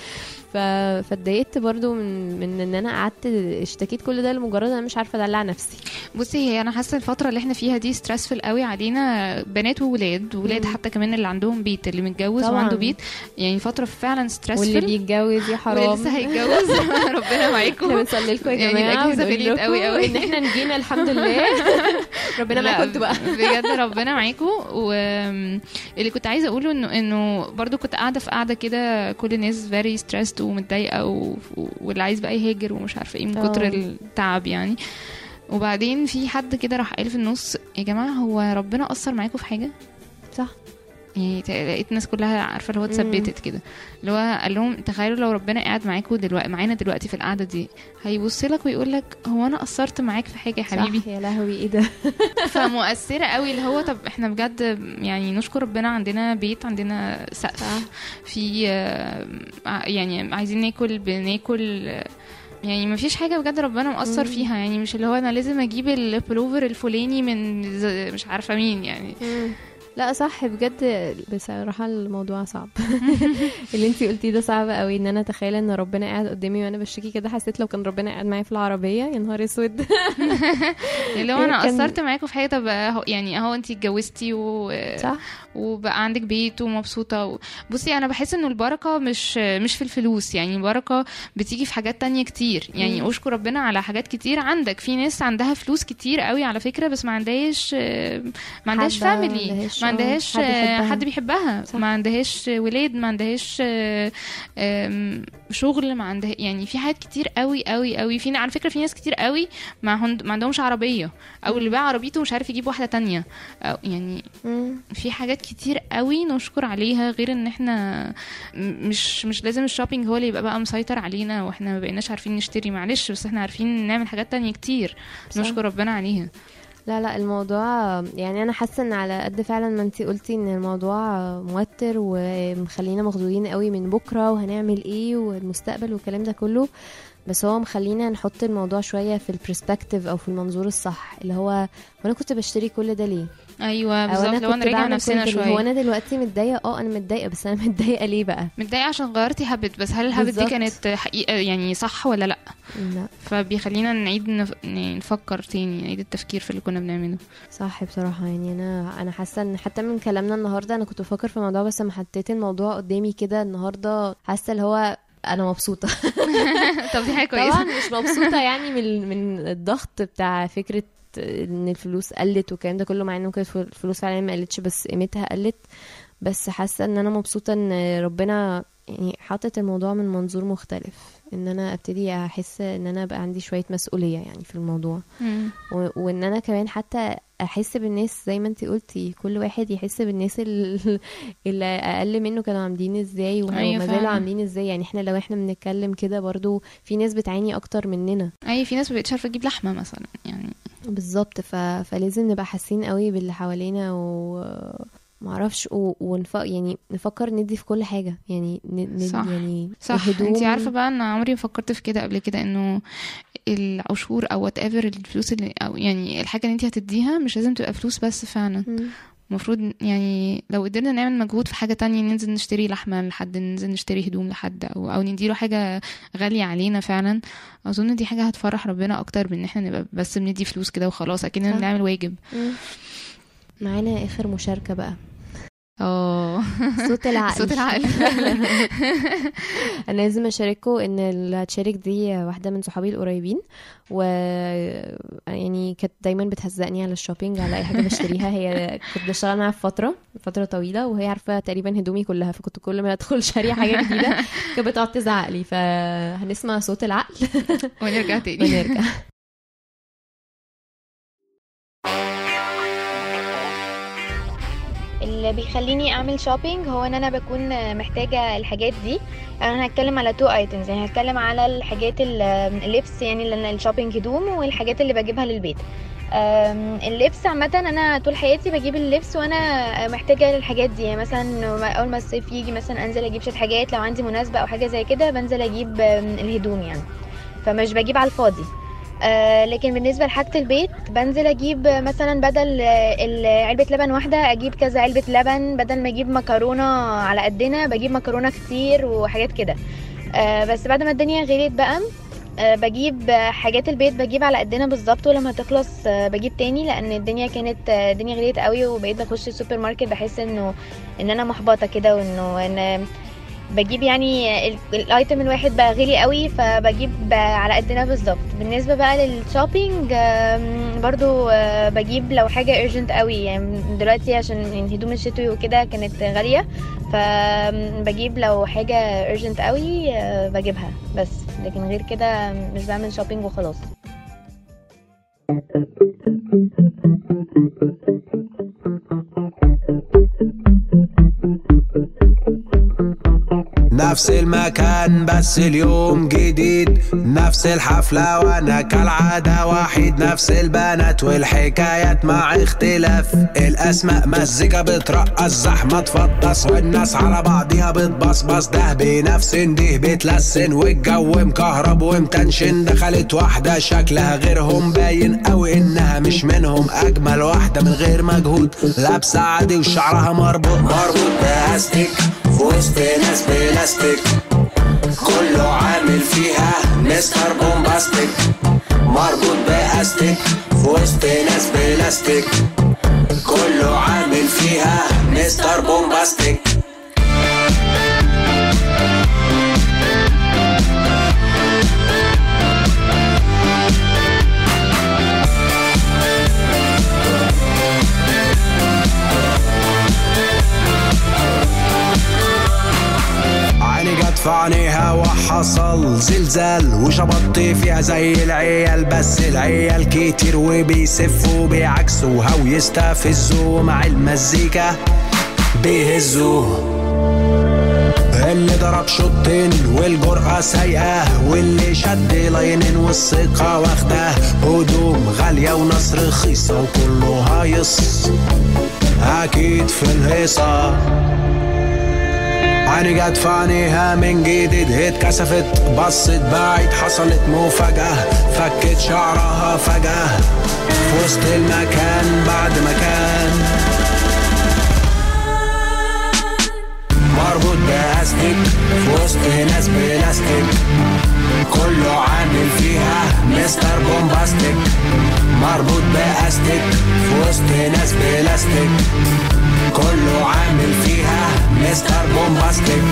فاتضايقت برضو من من إن أنا قعدت اشتكيت كل ده لمجرد أنا مش عارفة أدلع نفسي
بصي هي أنا حاسة الفترة اللي إحنا فيها دي ستريسفul قوي علينا بنات وولاد
مم.
حتى كمان اللي عندهم بيت اللي متجوز
طبعاً.
وعنده بيت يعني فترة فعلا
واللي
stressful
بيتجوز يا حرام
واللي لسه هيتجوز (laughs) (laughs) ربنا
إحنا
معاكم
بنصلي لكم يا
يعني
جماعة
الأجهزة
ونقول
غليت قوي قوي.
إن إحنا نجينا الحمد لله ربنا معاكم أنتوا بقى
بجد ربنا معاكم واللي كنت عايزة أقوله انه إنه برضو كنت قاعدة في قاعدة كده كل الناس very stressed ومتضايقة و... واللي عايز بقى يهاجر ومش عارفة إيه من
آه.
كتر التعب يعني. وبعدين في حد كده راح قال في النص يا جماعة هو ربنا أثر معاكم في حاجة؟
صح.
يعني لقيت الناس كلها عارفة اللي هو اتثبتت كده. اللي هو قال لهم تخيلوا لو ربنا قاعد معاكم دلوقتي معانا دلوقتي في القعدة دي هيبص لك ويقول لك هو أنا قصرت معاك في حاجة يا حبيبي؟
صح يا لهوي إيه ده؟ (laughs)
فمؤثرة قوي اللي هو طب إحنا بجد يعني نشكر ربنا عندنا بيت عندنا سقف. في آه، يعني عايزين ناكل بناكل يعني ما فيش حاجة بجد ربنا مؤثر
مم.
فيها. يعني مش اللي هو أنا لازم أجيب البلوفر الفلاني من مش عارفة مين يعني.
لا صح بجد بصراحة الموضوع صعب. (laughs) اللي انتي قلتيه ده صعب قوي إن أنا أتخيل إن ربنا قاعد قدامي وأنا بشتكي كده حسيت لو كان ربنا قاعد معايا في العربية يا نهار أسود. (laughs)
اللي هو
أنا
قصرت معاكم في حاجة طب يعني أهو انت اتجوزتي و...
صح.
وبقى عندك بيت ومبسوطة و... بصي أنا بحس إنه البركة مش مش في الفلوس يعني البركة بتيجي في حاجات تانية كتير يعني. أشكر ربنا على حاجات كتير عندك في ناس عندها فلوس كتير قوي على فكرة بس ما عندهاش ما عندهاش
حد- family
ما عندهاش
حد يحبها.
حد بيحبها
صح.
ما عندهاش ولاد ما عندهاش آه، شغل ما عندها يعني في حاجات كتير قوي قوي قوي. في على فكرة في ناس كتير قوي ما, هند... ما عندهمش عربية أو اللي باع عربيته مش عارف يجيب واحدة تانية. أو يعني. في حاجات كتير قوي نشكر عليها غير إن إحنا مش مش لازم ال shopping هو اللي يبقى بقى مسيطر علينا وإحنا ما بقيناش عارفين نشتري معلش بس إحنا عارفين نعمل حاجات تانية كتير. نشكر ربنا عليها.
لا لا الموضوع يعني أنا حاسة إن على قد فعلا ما انتي قلتي إن الموضوع موتر ومخلينا مخضوضين قوي من بكرة وهنعمل إيه والمستقبل والكلام ده كله بس هو مخلينا نحط الموضوع شوية في ال perspective أو في المنظور الصح اللي هو وأنا كنت بشتري كل ده ليه؟ أيوه
بالظبط
أنا
لو نراجع
بعمل
نفسنا؟ شوية.
هو أنا دلوقتي متضايقة؟ آه أنا متضايقة بس أنا (laughs) متضايقة ليه بقى؟
متضايقة عشان غيرتي habit بس هل ال habit
دي.
كانت حقيقه يعني صح ولا لأ؟
لا.
فبيخلينا نعيد نف... يعني نفكر تاني نعيد التفكير في اللي كنا بنعمله.
صح بصراحة يعني أنا أنا حاسة إن حتى من كلامنا النهاردة أنا كنت بفكر في الموضوع بس لما حطيت الموضوع قدامي كده النهاردة حاسة اللي هو أنا مبسوطة. (laughs)
طب دي حاجة
طبعا
كويسة.
مش مبسوطة يعني من من الضغط بتاع فكرة إن الفلوس قلت والكلام ده كله مع إنه كانت الفلوس فعلا ما قلتش بس قيمتها قلت. بس حاسة إن أنا مبسوطة إن ربنا يعني حاطط الموضوع من منظور مختلف. إن أنا أبتدي أحس إن أنا بقى عندي شوية مسؤولية يعني في الموضوع. و- وإن أنا كمان حتى أحس بالناس زي ما انت قلتي كل واحد يحس بالناس ال- اللي أقل منه كانوا عاملين إزاي وما
أيوة
زالوا. عاملين إزاي. يعني إحنا لو إحنا بنتكلم كده برضو في ناس بتعاني أكتر مننا.
اي في ناس مبقتش عارفة تجيب لحمة مثلا يعني
بالظبط ف... فلازم نبقى حاسين قوي باللي حوالينا و معرفش و... ونف... يعني نفكر ندي في كل حاجة يعني ن... ن...
صح.
يعني
صح انت عارفة بقى ان عمري ما فكرت في كده قبل كده إنه العشور أو whatever الفلوس اللي أو يعني الحاجة اللي انت هتديها مش لازم تبقى فلوس بس فعلا
مم.
المفروض يعني لو قدرنا نعمل مجهود في حاجة تانية ننزل نشتري لحمة لحد ننزل نشتري هدوم لحد أو أو نديله حاجة غالية علينا فعلا أظن دي حاجة هتفرح ربنا أكتر من ان إحنا نبقى بس بندي فلوس كده وخلاص أكننا
صح.
بنعمل واجب.
معانا آخر مشاركة بقى
آه. (laughs)
صوت العقل.
صوت العقل. (laughs)
أنا لازم اشارككم إن اللي هتشارك دي واحدة من صحابي القريبين و يعني كانت دايما بتهزقني على الشوبينج على أي حاجة بشتريها. هي كنت بشتغل معاها فترة فترة طويلة وهي عارفة تقريبا هدومي كلها فكنت كل ما أدخل شارية حاجة جديدة (laughs) كانت بتقعد تزعق لي فهنسمع صوت العقل.
ونرجع تاني.
ونرجع.
اللي بيخليني أعمل shopping هو إن أنا بكون محتاجة الحاجات دي. أنا هتكلم على two items يعني هتكلم على الحاجات ال- اللبس يعني اللي أنا ال shopping هدوم والحاجات اللي بجيبها للبيت. اللبس عامة أنا طول حياتي بجيب اللبس وأنا محتاجة الحاجات دي يعني مثلا أول ما الصيف يجي مثلا أنزل أجيب شوية حاجات لو عندي مناسبة أو حاجة زي كده بنزل أجيب الهدوم يعني. فمش بجيب على الفاضي. آه، لكن بالنسبة لحاجة البيت بنزل أجيب مثلا بدل علبة لبن واحدة أجيب كذا علبة لبن بدل ما أجيب مكرونة على قدنا بجيب مكرونة كتير وحاجات كده. آه، بس بعد ما الدنيا غليت بقى آه، بجيب حاجات البيت بجيب على قدنا بالظبط ولما تخلص بجيب تاني لأن الدنيا كانت الدنيا غليت قوي وبقيت بخش السوبر ماركت بحس إنه إن أنا محبطة كده وإنه إن بجيب يعني ال- ال item الواحد بقى غالي قوي فبجيب على قدنا بالظبط. بالنسبة بقى لل shopping برضو آه، بجيب لو حاجة urgent قوي. يعني دلوقتي عشان الهدوم الشتوي وكده كانت غالية فبجيب لو حاجة urgent قوي آه، بجيبها بس. لكن غير كده مش بعمل شوبينج وخلاص.
نفس المكان بس اليوم جديد. نفس الحفلة وأنا كالعادة وحيد. نفس البنات والحكايات مع اختلاف. الأسماء مزيكا بترقص زحمة تفطس. والناس على بعضيها بتبصبص. ده بنفس ده بتلسن. والجو مكهرب ومتنشن. دخلت واحدة شكلها غيرهم باين قوي إنها مش منهم. أجمل واحدة من غير مجهود. لابسة عادي وشعرها مربوط. مربوط باستيك في وسط ناس بلاستيك. كله عامل فيها مستر بومباستيك. مربوط بأستيك. وسط ناس بلاستيك. كله عامل فيها مستر بومباستيك. عينيها وحصل زلزال وشبطت فيها زي العيال بس العيال كتير وبيسفوا بيعكسوها ويستفزوا مع المزيكا بيهزوا اللي ضرب شوطين والجرأة سايقة واللي شد لاينين والثقة واخدة. هدوم غالية وناس رخيصة وكله هايص. أكيد في الهيصة عيني جت في عينيها من جديد اتكسفت بصت بعيد حصلت مفاجأة فكت شعرها فجأة. في وسط المكان بعد مكان. مربوط بأستيك في وسط ناس بلاستيك كله عامل فيها مستر بومباستيك مربوط بأستيك في وسط ناس بلاستيك. كله عامل فيها مستر بومباستيك.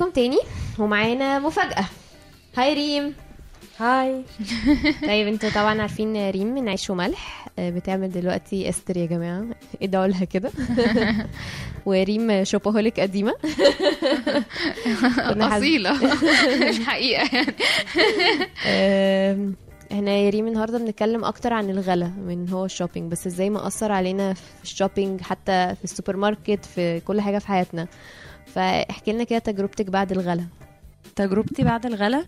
لكم تاني ومعانا مفاجأة. Hi ريم. Hi. (laughs) طيب أنتوا طبعا عارفين ريم من عيش وملح. آه، بتعمل دلوقتي Easter يا جماعة. ادعوا لها كده. (laughs) وريم (laughs) كنا حاب-
أصيلة. مش حقيقة يعني.
إحنا يا ريم النهارده بنتكلم أكتر عن الغلا من هو ال shopping بس إزاي ما اثر علينا في ال shopping حتى في السوبر ماركت في كل حاجة في حياتنا. فاحكي لنا كده تجربتك بعد الغلا.
تجربتي بعد الغلا؟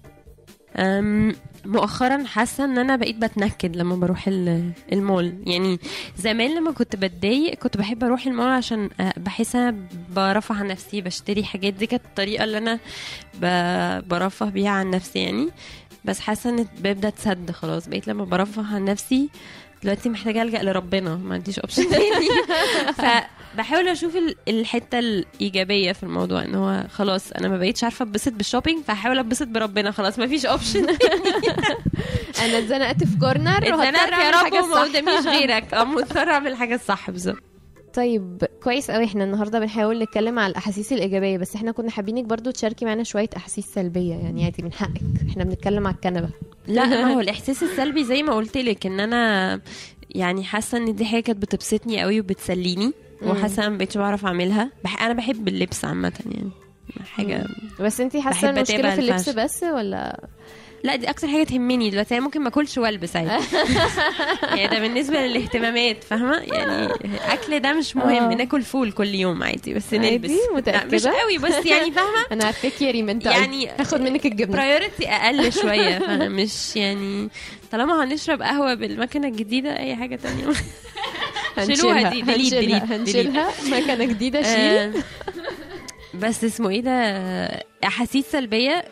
مؤخرا حاسة إن أنا بقيت بتنكد لما بروح ال- المول. يعني زمان لما كنت بتضايق كنت بحب أروح المول عشان بحس أنا برفه عن نفسي بشتري حاجات. دي كانت الطريقة اللي أنا برفه بيها عن نفسي يعني. بس حاسة إن الباب ده اتسد خلاص. بقيت لما برفه عن نفسي دلوقتي محتاجة ألجأ لربنا ما عنديش option تاني. (laughs) فبحاول أشوف ال- الحتة الإيجابية في الموضوع إن هو خلاص أنا ما بقيتش عارفة أتبسط بال shopping فهحاول أتبسط بربنا خلاص ما فيش option (laughs)
أنا اتزنقت في corner
اتزنقت يا رب وما. قداميش (laughs) غيرك. آه مضطره أعمل حاجة الصح بالظبط.
طيب كويس قوي إحنا النهارده بنحاول نتكلم على الأحاسيس الإيجابية بس إحنا كنا حابينك برضو تشاركي معانا شوية أحاسيس سلبية يعني عادي من حقك. إحنا بنتكلم على الكنبة.
لا ما هو (laughs) الإحساس السلبي زي ما قلت لك إن أنا يعني حاسة إن دي حاجة كانت بتبسطني قوي وبتسليني. وحاسة أنا ما بقتش بعرف أعملها. بح... أنا بحب اللبس عامة يعني. حاجة
بس
أنتي
حاسة
المشكلة
في اللبس. بس ولا؟
لا دي أكتر حاجة تهمني دلوقتي. أنا ممكن ما أكلش وألبس عادي. (laughs) يعني ده بالنسبة للاهتمامات فاهمة؟ يعني أكل ده مش مهم.
آه.
ناكل فول كل يوم عادي بس؟ نلبس.
متأكدة؟
مش قوي بس يعني (laughs) فاهمة؟
أنا عارفاك يا ريم أنت
يعني
هاخد منك الجبنة.
priority أقل (laughs) شوية فأنا مش يعني طالما هنشرب قهوة بالمكنة الجديدة أي حاجة تانية. شيلوها دي delete
هنشيلها
delete
هنشيلها. مكنه جديدة شيل.
آه، بس اسمه إيه ده؟ أحاسيس سلبية.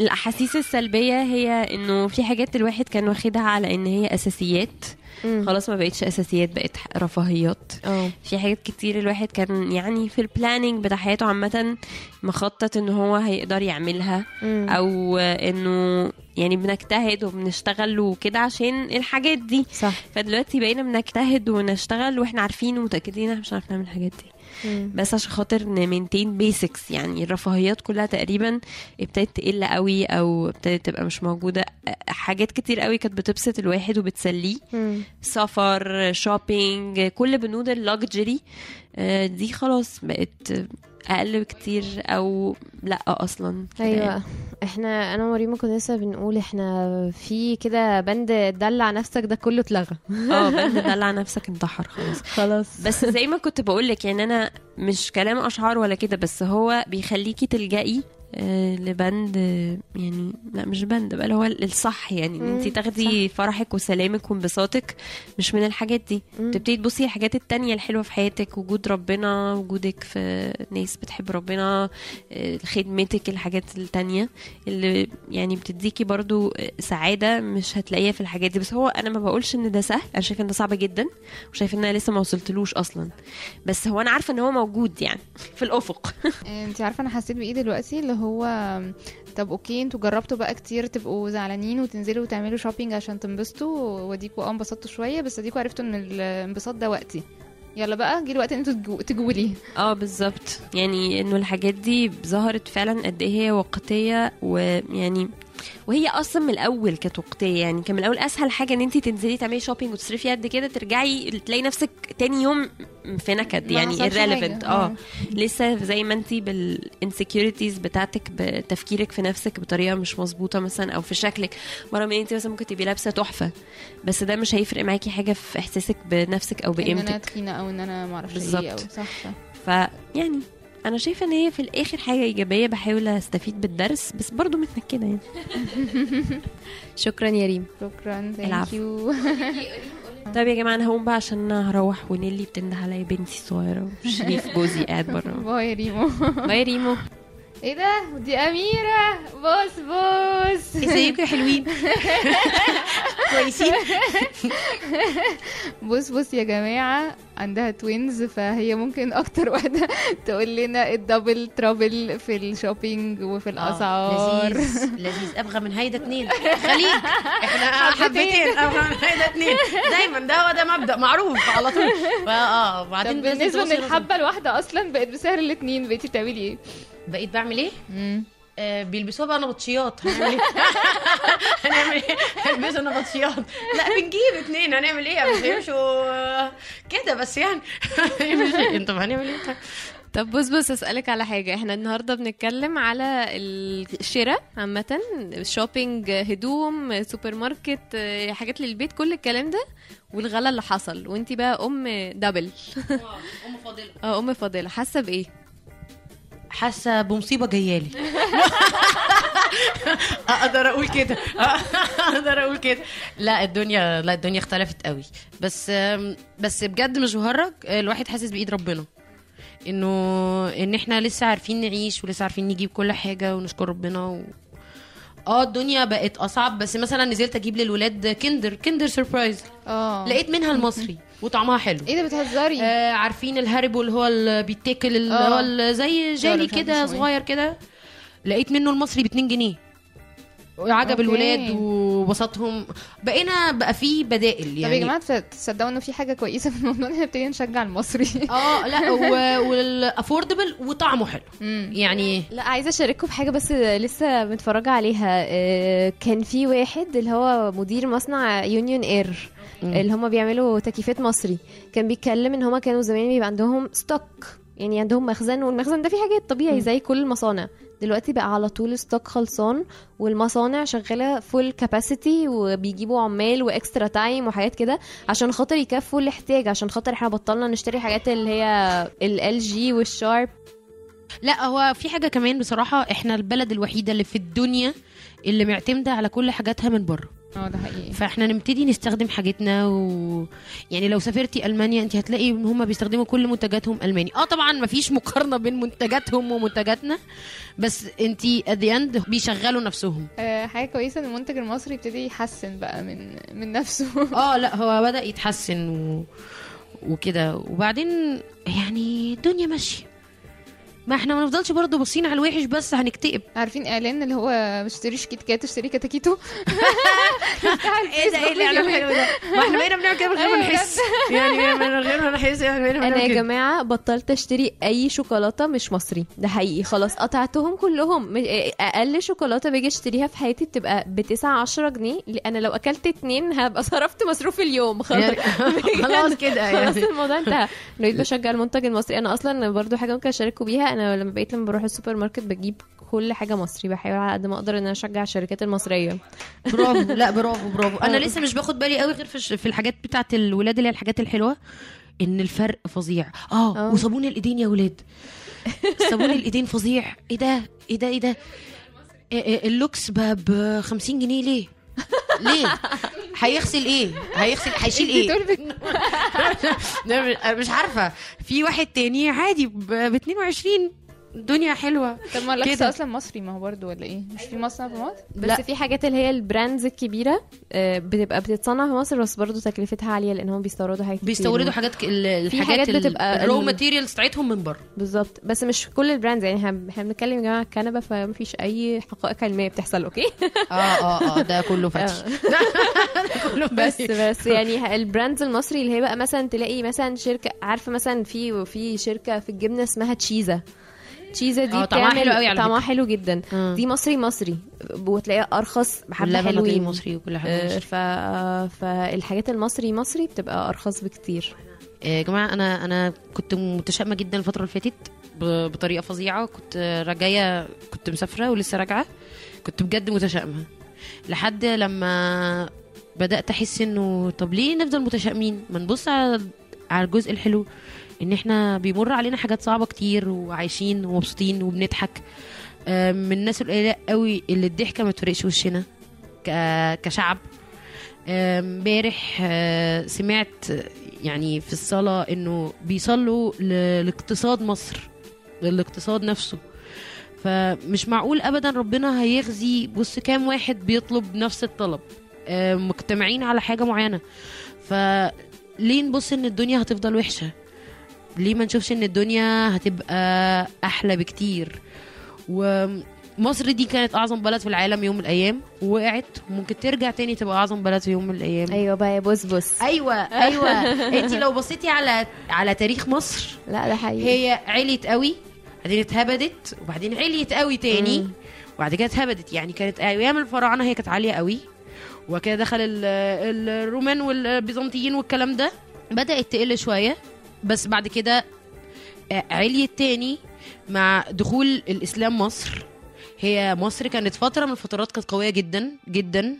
الأحاسيس السلبية هي إنه في حاجات الواحد كان واخدها على إن هي
أساسيات.
خلاص ما بقتش أساسيات بقت رفاهيات.
آه
في حاجات كتير الواحد كان يعني في ال planning بتاع حياته عامة مخطط إن هو هيقدر يعملها
مم.
أو إنه يعني بنجتهد وبنشتغل وكده عشان الحاجات دي.
صح.
فدلوقتي بقينا بنجتهد ونشتغل وإحنا عارفين ومتأكدين إن إحنا مش هنعرف نعمل الحاجات دي.
مم.
بس عشان خاطر ن maintain basics يعني الرفاهيات كلها تقريبا ابتدت تقل قوي أو ابتدت تبقى مش موجودة حاجات كتير قوي كانت بتبسط الواحد وبتسليه
مم.
سفر shopping كل بنود ال luxury آه، دي خلاص بقت أقل بكتير أو لأ أصلا كده يعني.
إحنا أنا ومريم كنا لسه بنقول إحنا في كده بند دلع نفسك ده كله اتلغى.
آه بند (laughs) دلع نفسك انتحر خلاص.
خلاص.
بس زي ما كنت بقول لك يعني أنا مش كلام أشعار ولا كده بس هو بيخليكي تلجئي آه، لبند يعني لا مش بند بقى اللي هو الصح يعني
إن
انت تاخدي فرحك وسلامك وانبساطك مش من الحاجات دي.
مم.
تبتدي تبصي الحاجات التانية الحلوة في حياتك وجود ربنا وجودك في ناس بتحب ربنا آه، خدمتك الحاجات التانية. اللي يعني بتديكي برضو آه، سعادة مش هتلاقيها في الحاجات دي. بس هو أنا ما بقولش إن ده سهل أنا شايفة إن ده صعب جدا وشايفة إن أنا لسه ما وصلتلوش أصلا. بس هو أنا عارفة إن هو موجود يعني (laughs) في الأفق. (laughs)
انت عارفة أنا حسيت بإيه دلوقتي؟ اللي هو طب okay أنتوا جربتوا بقى كتير تبقوا زعلانين وتنزلوا وتعملوا shopping عشان تنبسطوا وأديكوا آه انبسطتوا شوية بس أديكوا عرفتوا إن الانبساط ده وقتي. يلا بقى جه الوقت إن أنتوا تجو- تجوا
آه بالظبط. يعني إنه الحاجات دي ظهرت فعلا قد إيه هي وقتيه ويعني وهي أصلا من الأول كانت وقتيه يعني كان من الأول أسهل حاجة إن انت تنزلي تعملي shopping وتصرفي قد كده ترجعي تلاقي نفسك تاني يوم في نكد
ما
يعني irrelevant
حاجة.
آه
آه.
لسه زي ما انت بالانسكيورتيز بتاعتك بتفكيرك في نفسك بطريقة مش مظبوطة مثلا أو في شكلك مره من انت مثلا ممكن تبقي لابسة تحفة بس ده مش هيفرق معاكي حاجة في إحساسك بنفسك أو
إن أنا
بقيمتك
تخينة أو إن أنا معرفش إيه
بالظبط.
أو صح صح
فيعني أنا شايفة إن هي في الآخر حاجة إيجابية بحاول أستفيد بالدرس بس برضو متنكدة يعني. (laughs)
شكرا يا ريم.
شكرا
thank.
you (laughs)
طيب يا جماعة أنا هقوم بقى عشان هروح ونيلي بتنده عليا بنتي الصغيره وشريف جوزي قاعد بره.
bye ريمو.
bye ريمو.
إيه ده؟ دي أميرة. بص بص
ازيكم يا حلوين؟ (laughs) كويسين؟ (laughs)
بص بص يا جماعة. عندها twins فهي ممكن أكتر واحدة (laughs) تقول لنا ال double trouble في ال shopping وفي الأسعار.
لذيذ لذيذ. أبغى من هيدا اتنين. خليج إحنا
حبتين.
حبتين. أبغى من هيدا اتنين. دايما ده هو ده مبدأ معروف على طول.
آه
وبعدين توصل-
الحبة الواحدة أصلا بقت بسعر الاتنين. بقيتي بتعملي إيه؟
بقيت بعمل إيه؟
مم.
آه بيلبسوها بقى نبطشيات هنعمل إيه؟ (laughs) هنعمل إيه؟ هنلبسوا نبطشيات لا بنجيب اتنين هنعمل إيه؟ مش هيمشوا كده بس يعني؟ (laughs) طب هنعمل إيه؟
طب بص بص اسألك على حاجة إحنا النهارده بنتكلم على الشراء عامة shopping هدوم سوبر ماركت حاجات للبيت كل الكلام ده والغلا اللي حصل وانتي بقى أم double
أم فاضلة
آه أم فاضلة حاسة بإيه
حاسة بمصيبة جايالي (laughs) أقدر أقول كده. (laughs) أقدر أقول كده. لا الدنيا لا الدنيا اختلفت قوي. بس بس بجد مش بهرج. الواحد حاسس بإيد ربنا. إنه إن إحنا لسه عارفين نعيش ولسه عارفين نجيب كل حاجة ونشكر ربنا. آه الدنيا بقت اصعب بس مثلا نزلت أجيب للولاد كندر كندر surprise
آه
لقيت منها المصري (laughs) وطعمها حلو
إيه ده بتهزري؟
آه عارفين الهاريبو اللي هو اللي بيتاكل اللي. هو ال- زي جيلي
عارفة
كده. صغير كده لقيت منه المصري ب 2 جنيه عجب
okay.
الولاد وبسطهم. بقينا بقى في بدائل
طب
يعني.
يا جماعة تص- تصدقوا إنه في حاجة كويسة في الموضوع إن إحنا نبتدي نشجع المصري؟
آه لا (laughs) و affordable وطعمه حلو. يعني
لا عايزة أشارككم بحاجه بس لسه متفرجة عليها. آه، كان في واحد اللي هو مدير مصنع يونيون اير اللي هم بيعملوا تكييفات مصري. كان بيتكلم إن هم كانوا زمان بيبقى عندهم stock يعني عندهم مخزن والمخزن ده فيه حاجات طبيعي زي كل المصانع. دلوقتي بقى على طول stock خلصان والمصانع شغالة full capacity وبيجيبوا عمال و extra time وحاجات كده عشان خاطر يكفوا الاحتياج عشان خاطر إحنا بطلنا نشتري حاجات اللي هي ال جي والشارب
لا هو في حاجة كمان بصراحة إحنا البلد الوحيدة اللي في الدنيا اللي معتمدة على كل حاجاتها من بره.
آه ده حقيقي.
فاحنا نبتدي نستخدم حاجتنا و... يعني لو سافرتي ألمانيا انت هتلاقي إن هم بيستخدموا كل منتجاتهم ألماني. آه طبعا مفيش مقارنة بين منتجاتهم ومنتجاتنا بس انت the end بيشغلوا نفسهم.
آه، حاجة كويسة إن المنتج المصري يبتدي يحسن بقى من من نفسه. (laughs)
آه لا هو بدأ يتحسن و... وكده. وبعدين يعني الدنيا ماشية. ما إحنا ما نفضلش برضه باصين على الوحش بس هنكتئب.
عارفين إعلان اللي هو ما تشتريش كيت كات اشتري كتاكيتو (laughs)
إيه ده إيه اللي اعلان حلو ده؟ ما إحنا بقينا بنعمل كده من غير ما
أيوة
نحس. يعني من غير ما نحس يعني أنا
يا. جماعة بطلت أشتري أي شوكولاتة مش مصري. ده حقيقي. خلاص قطعتهم كلهم. م- أقل شوكولاتة باجي أشتريها في حياتي بتبقى ب 9 10 جنيه أنا لو أكلت اتنين هبقى صرفت مصروف اليوم. (laughs) خلاص.
يعني خلاص كده
خلاص
يعني
الموضوع انتهى. بقيت بشجع المنتج المصري. أنا أصلا برضو حاجة ممكن أشارككم بيها. أنا لما بقيت لما بروح السوبر ماركت بجيب كل حاجة مصري بحاول على قد ما أقدر إن أنا أشجع الشركات المصرية.
برافو. (laughs) لا برافو برافو. أنا لسه مش باخد بالي قوي غير في الحاجات بتاعت الولاد اللي هي الحاجات الحلوة إن الفرق فظيع. آه
آه.
وصابون الإيدين يا ولاد. صابون الإيدين فظيع. إيه ده؟ إيه ده؟ إيه ده؟ إيه إيه اللوكس ب 50 جنيه ليه؟ ليه؟ هيغسل إيه؟ هيغسل هيشيل إيه؟ (laughs) مش عارفة. في واحد تاني عادي ب 22 الدنيا حلوة.
طب ما اللوكس
كده.
أصلا مصري ما هو برضه ولا إيه؟ مش في مصنع في مصر؟
بس
لا.
في حاجات اللي هي ال brands الكبيرة آه، بتبقى بتتصنع في مصر بس برضو تكلفتها عالية لأن هم بيستوردوا حاجات كتير.
بيستوردوا حاجات ك- ال-
في
الحاجات
حاجات بتبقى
ال raw
ال-
materials بتاعتهم من بره.
بالظبط. بس مش كل ال brands يعني إحنا إحنا بنتكلم يا جماعة كنبة فمفيش أي حقائق علمية بتحصل okay؟
آه آه آه ده كله (laughs) فتش (laughs) كله
بس بس يعني ال brands المصري اللي هي بقى مثلا تلاقي مثلا شركة عارفة مثلا في في شركة في الجبنة اسمها تشيزا. تشيزا دي
آه، طعمها حلو قوي على
طعمها. حلو جدا.
آه.
دي مصري مصري وتلاقيها
أرخص بحبة
حلوين.
مصري وكل حاجة
آه،
مصري.
ف... فالحاجات المصري مصري بتبقى أرخص بكتير.
يا جماعة أنا أنا كنت متشائمة جدا الفترة اللي فاتت ب- بطريقة فظيعة. كنت راجعة كنت مسافرة ولسه راجعة. كنت بجد متشائمة. لحد لما بدأت أحس إنه طب ليه نفضل متشائمين؟ ما نبص على على الجزء الحلو. إن إحنا بيمر علينا حاجات صعبة كتير وعايشين ومبسوطين وبنضحك. آم، من الناس القليلة قوي اللي الضحكة ما تفرقش وشنا كشعب. امبارح آه، سمعت يعني في الصلاة إنه بيصلوا لاقتصاد مصر للاقتصاد نفسه. فمش معقول ابدا ربنا هيخزي بص كام واحد بيطلب نفس الطلب. آه، مجتمعين على حاجة معينة. فليه نبص إن الدنيا هتفضل وحشة؟ ليه ما نشوفش إن الدنيا هتبقى أحلى بكتير؟ ومصر دي كانت أعظم بلد في العالم يوم من الأيام ووقعت وممكن ترجع تاني تبقى أعظم بلد في يوم من الأيام.
أيوه بقى يا بص
أيوه أيوه. (laughs) انت لو بصيتي على على تاريخ مصر
لا ده حقيقي.
هي عليت قوي بعدين اتهبدت وبعدين عليت قوي تاني
مم.
وبعد كده اتهبدت. يعني كانت أيام الفراعنة هي كانت عالية قوي. وكده دخل ال- الرومان والبيزنطيين والكلام ده. بدأت تقل شوية. بس بعد كده آه، عليت تاني مع دخول الإسلام مصر. هي مصر كانت فترة من الفترات كانت قوية جدا جدا.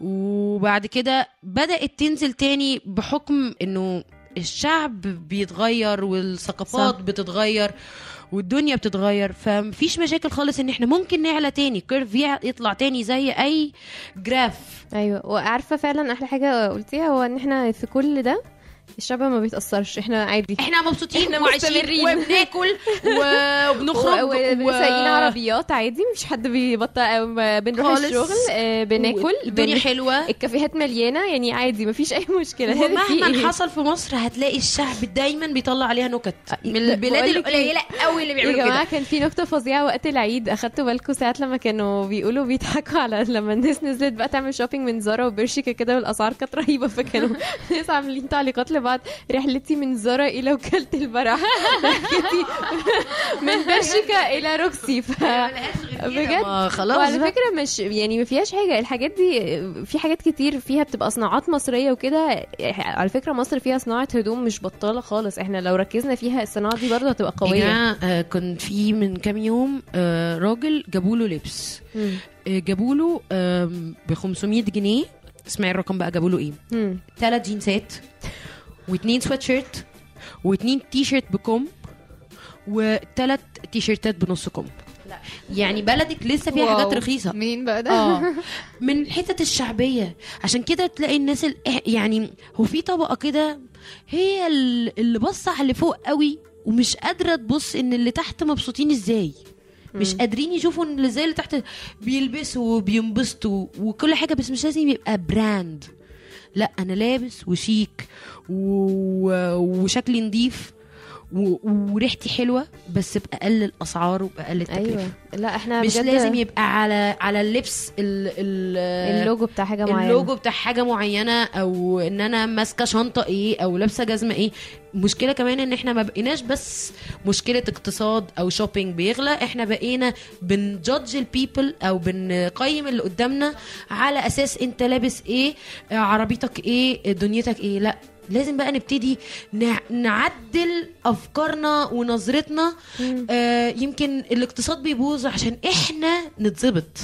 وبعد كده بدأت تنزل تاني بحكم إنه الشعب بيتغير والثقافات
صح.
بتتغير والدنيا بتتغير. فمفيش مشاكل خالص إن إحنا ممكن نعلى تاني كيرف يطلع تاني زي أي جراف
أيوه وعارفة فعلا أحلى حاجة قلتيها هو إن إحنا في كل ده الشعب ما بيتأثرش إحنا عادي
إحنا مبسوطين
إحنا
وعايشين. وبناكل وبنخرج
وسايقين عربيات عادي مفيش حد بيبطل ما بنروح
خالص.
الشغل آه، بناكل
الدنيا حلوة
الكافيهات مليانة يعني عادي مفيش أي مشكلة (laughs) في
ومهما
إيه؟
حصل في مصر هتلاقي الشعب دايما بيطلع عليها نكت من
ده
البلاد
بقولك
القليلة قوي اللي
يا
بيعملوا
جماعة
كده
كان في نكتة فظيعة وقت العيد اخدتوا بالكم ساعات لما كانوا بيقولوا بيضحكوا على (laughs) لما الناس نزلت بقى تعمل shopping من زارا وبرشكا كده والأسعار كانت رهيبة فكانوا (laughs) ناس عاملين تعليقات لبعض رحلتي من زارا إلى وكالة البلح رحلتي من برشكا إلى روكسي. ف بجد؟
ما خلاص
وعلى. فكرة مش يعني ما فيهاش حاجة. الحاجات دي في حاجات كتير فيها بتبقى صناعات مصرية وكده. على فكرة مصر فيها صناعة هدوم مش بطالة خالص. إحنا لو ركزنا فيها الصناعة دي برضه هتبقى قوية.
جماعة، آه، كنت في من كام يوم آه، راجل جابوا له لبس. آه، جابوا له ب 500 جنيه. اسمعي الرقم بقى جابوا له
إيه.
ثلاث جينزات. واثنين سويت شيرت واثنين تي شيرت بكم. وثلاث تي شيرتات بنص كم يعني بلدك لسه فيها
wow.
حاجات رخيصة.
مين بقى ده؟
آه. (laughs) من الحتت الشعبية. عشان كده تلاقي الناس ال... يعني هو في طبقة كده هي ال- اللي باصة على اللي فوق قوي ومش قادرة تبص إن اللي تحت مبسوطين إزاي. مش. قادرين يشوفوا إن اللي زي اللي تحت بيلبسوا وبينبسطوا وكل حاجة بس مش لازم يبقى براند لا أنا لابس وشيك و... وشكلي نظيف و... وريحتي حلوة بس بأقل الأسعار وبأقل التكلفة.
أيوه. لا إحنا
مش
بجد
لازم يبقى على على اللبس ال ال
اللوجو بتاع حاجة معينة.
اللوجو بتاع حاجة معينة أو إن أنا ماسكة شنطة إيه أو لابسة جزمة إيه. مشكلة كمان إن إحنا ما بقيناش بس مشكلة اقتصاد أو shopping بيغلى إحنا بقينا بن judge ال people أو بنقيم اللي قدامنا على أساس أنت لابس إيه عربيتك إيه دنيتك إيه. لا لازم بقى نبتدي نع- نعدل أفكارنا ونظرتنا. آه يمكن الاقتصاد بيبوظ عشان إحنا نتظبط.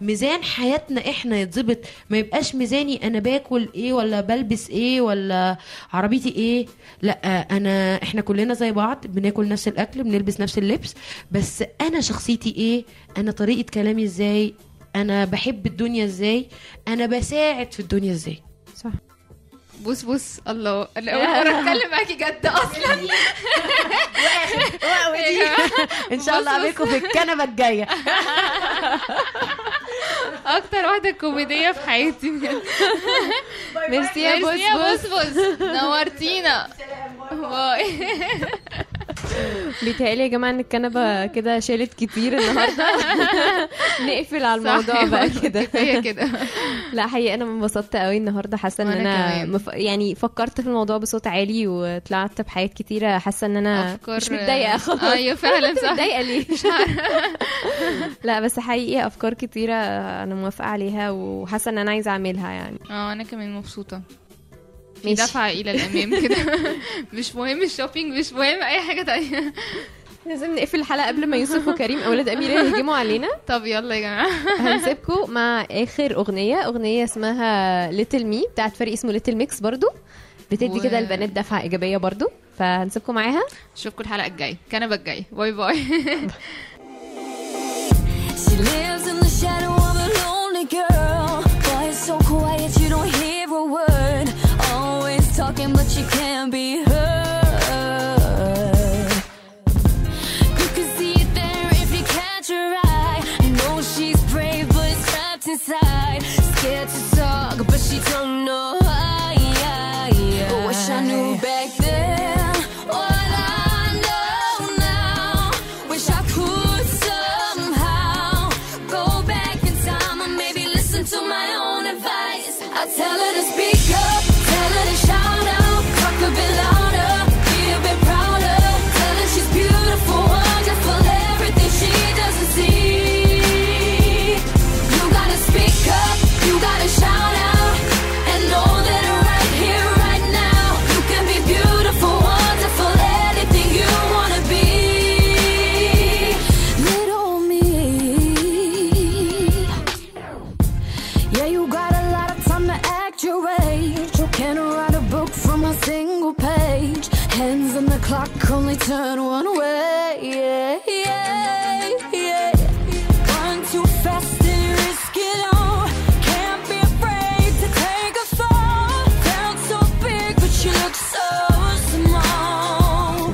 ميزان حياتنا إحنا يتظبط. ما يبقاش ميزاني أنا باكل إيه ولا بلبس إيه ولا عربيتي إيه. لأ أنا إحنا كلنا زي بعض بناكل نفس الأكل بنلبس نفس اللبس. بس أنا شخصيتي إيه؟ أنا طريقة كلامي إزاي؟ أنا بحب الدنيا إزاي؟ أنا بساعد في الدنيا إزاي؟
صح.
بص بص الله. أنا اول مره اتكلم معاكي جد أصلا. (laughs) (laughs)
إن شاء الله أقابلكم في الكنبة الجاية. (laughs)
أكتر واحدة كوميدية في حياتي.
ميرسي يا
ميرسي يا
بص
بص بص نورتينا. bye. (laughs)
بيتهيألي يا جماعة إن الكنبة كده شالت كتير النهارده. (laughs) نقفل على الموضوع بقى كده.
كفاية كده. (laughs)
لا حقيقي أنا انبسطت قوي إن
وأنا
أنا
كمان.
مف... يعني فكرت في الموضوع بصوت عالي وطلعت بحاجات كتيرة. حاسة إن أنا
أفكار-
مش متضايقة خالص.
أيوة فعلا صح.
متضايقة ليه؟ لا بس حقيقي أفكار كتيرة أنا موافقة عليها وحاسة إن أنا عايزة أعملها يعني.
آه أنا كمان مبسوطة. في. دفعه إلى الأمام كده. (laughs) مش مهم ال shopping مش مهم أي حاجة تانية.
لازم نقفل الحلقة قبل ما يوسف وكريم أولاد أميرة يهجموا علينا.
طب يلا يا جماعة. (laughs)
هنسيبكم مع آخر أغنية أغنية اسمها Little Me بتاعت فريق اسمه ليتل ميكس برضو. بتدي
و-
كده البنات دفعة إيجابية برضو فهنسيبكم معاها.
أشوفكم الحلقة الجاية. كنبه الجايه باي باي. (laughs)
She lives in the shadow of a lonely girl. Boy, it's so quiet, you don't hear she can't be heard. You can see it there if you catch her eye. I Know she's brave, but it's trapped inside. Scared to talk, but she don't know clock, only turn one way. Yeah, yeah, yeah. Run too fast and risk it all. Can't be afraid to take a fall. So big, but you look so small.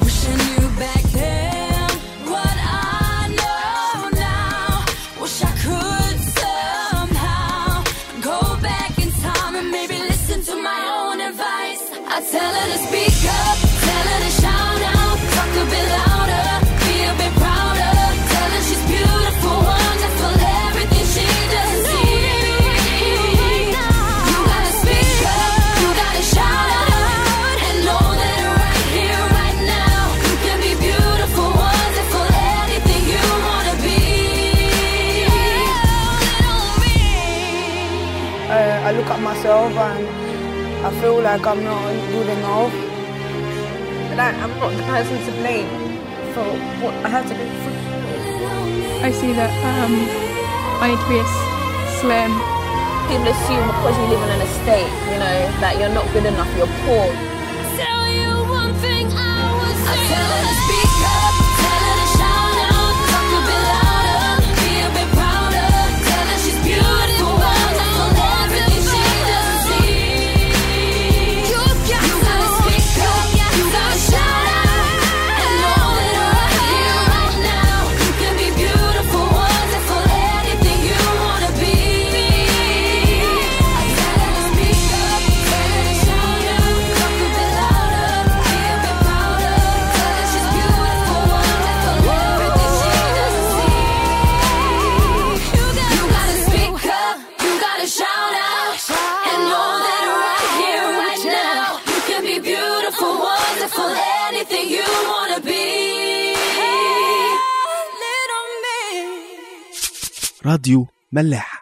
Back then what I know now. Wish I could somehow go back in time and maybe listen to my own advice. I tell her to speak up, tell her to shout out, talk a bit louder, be a bit prouder. Tell her she's beautiful, wonderful, everything she does. You gotta speak up, you gotta shout out, and know that right here, right now, you can be beautiful, wonderful, anything you wanna be.
Oh, uh, I look at myself and I feel like I'm not good enough. Like I'm not the person to blame for what I have to go through.
I see that um, I need to be as slim.
People assume because you live in an estate, you know, that you're not good enough, you're poor.
Tell you one thing I would
راديو ملاح.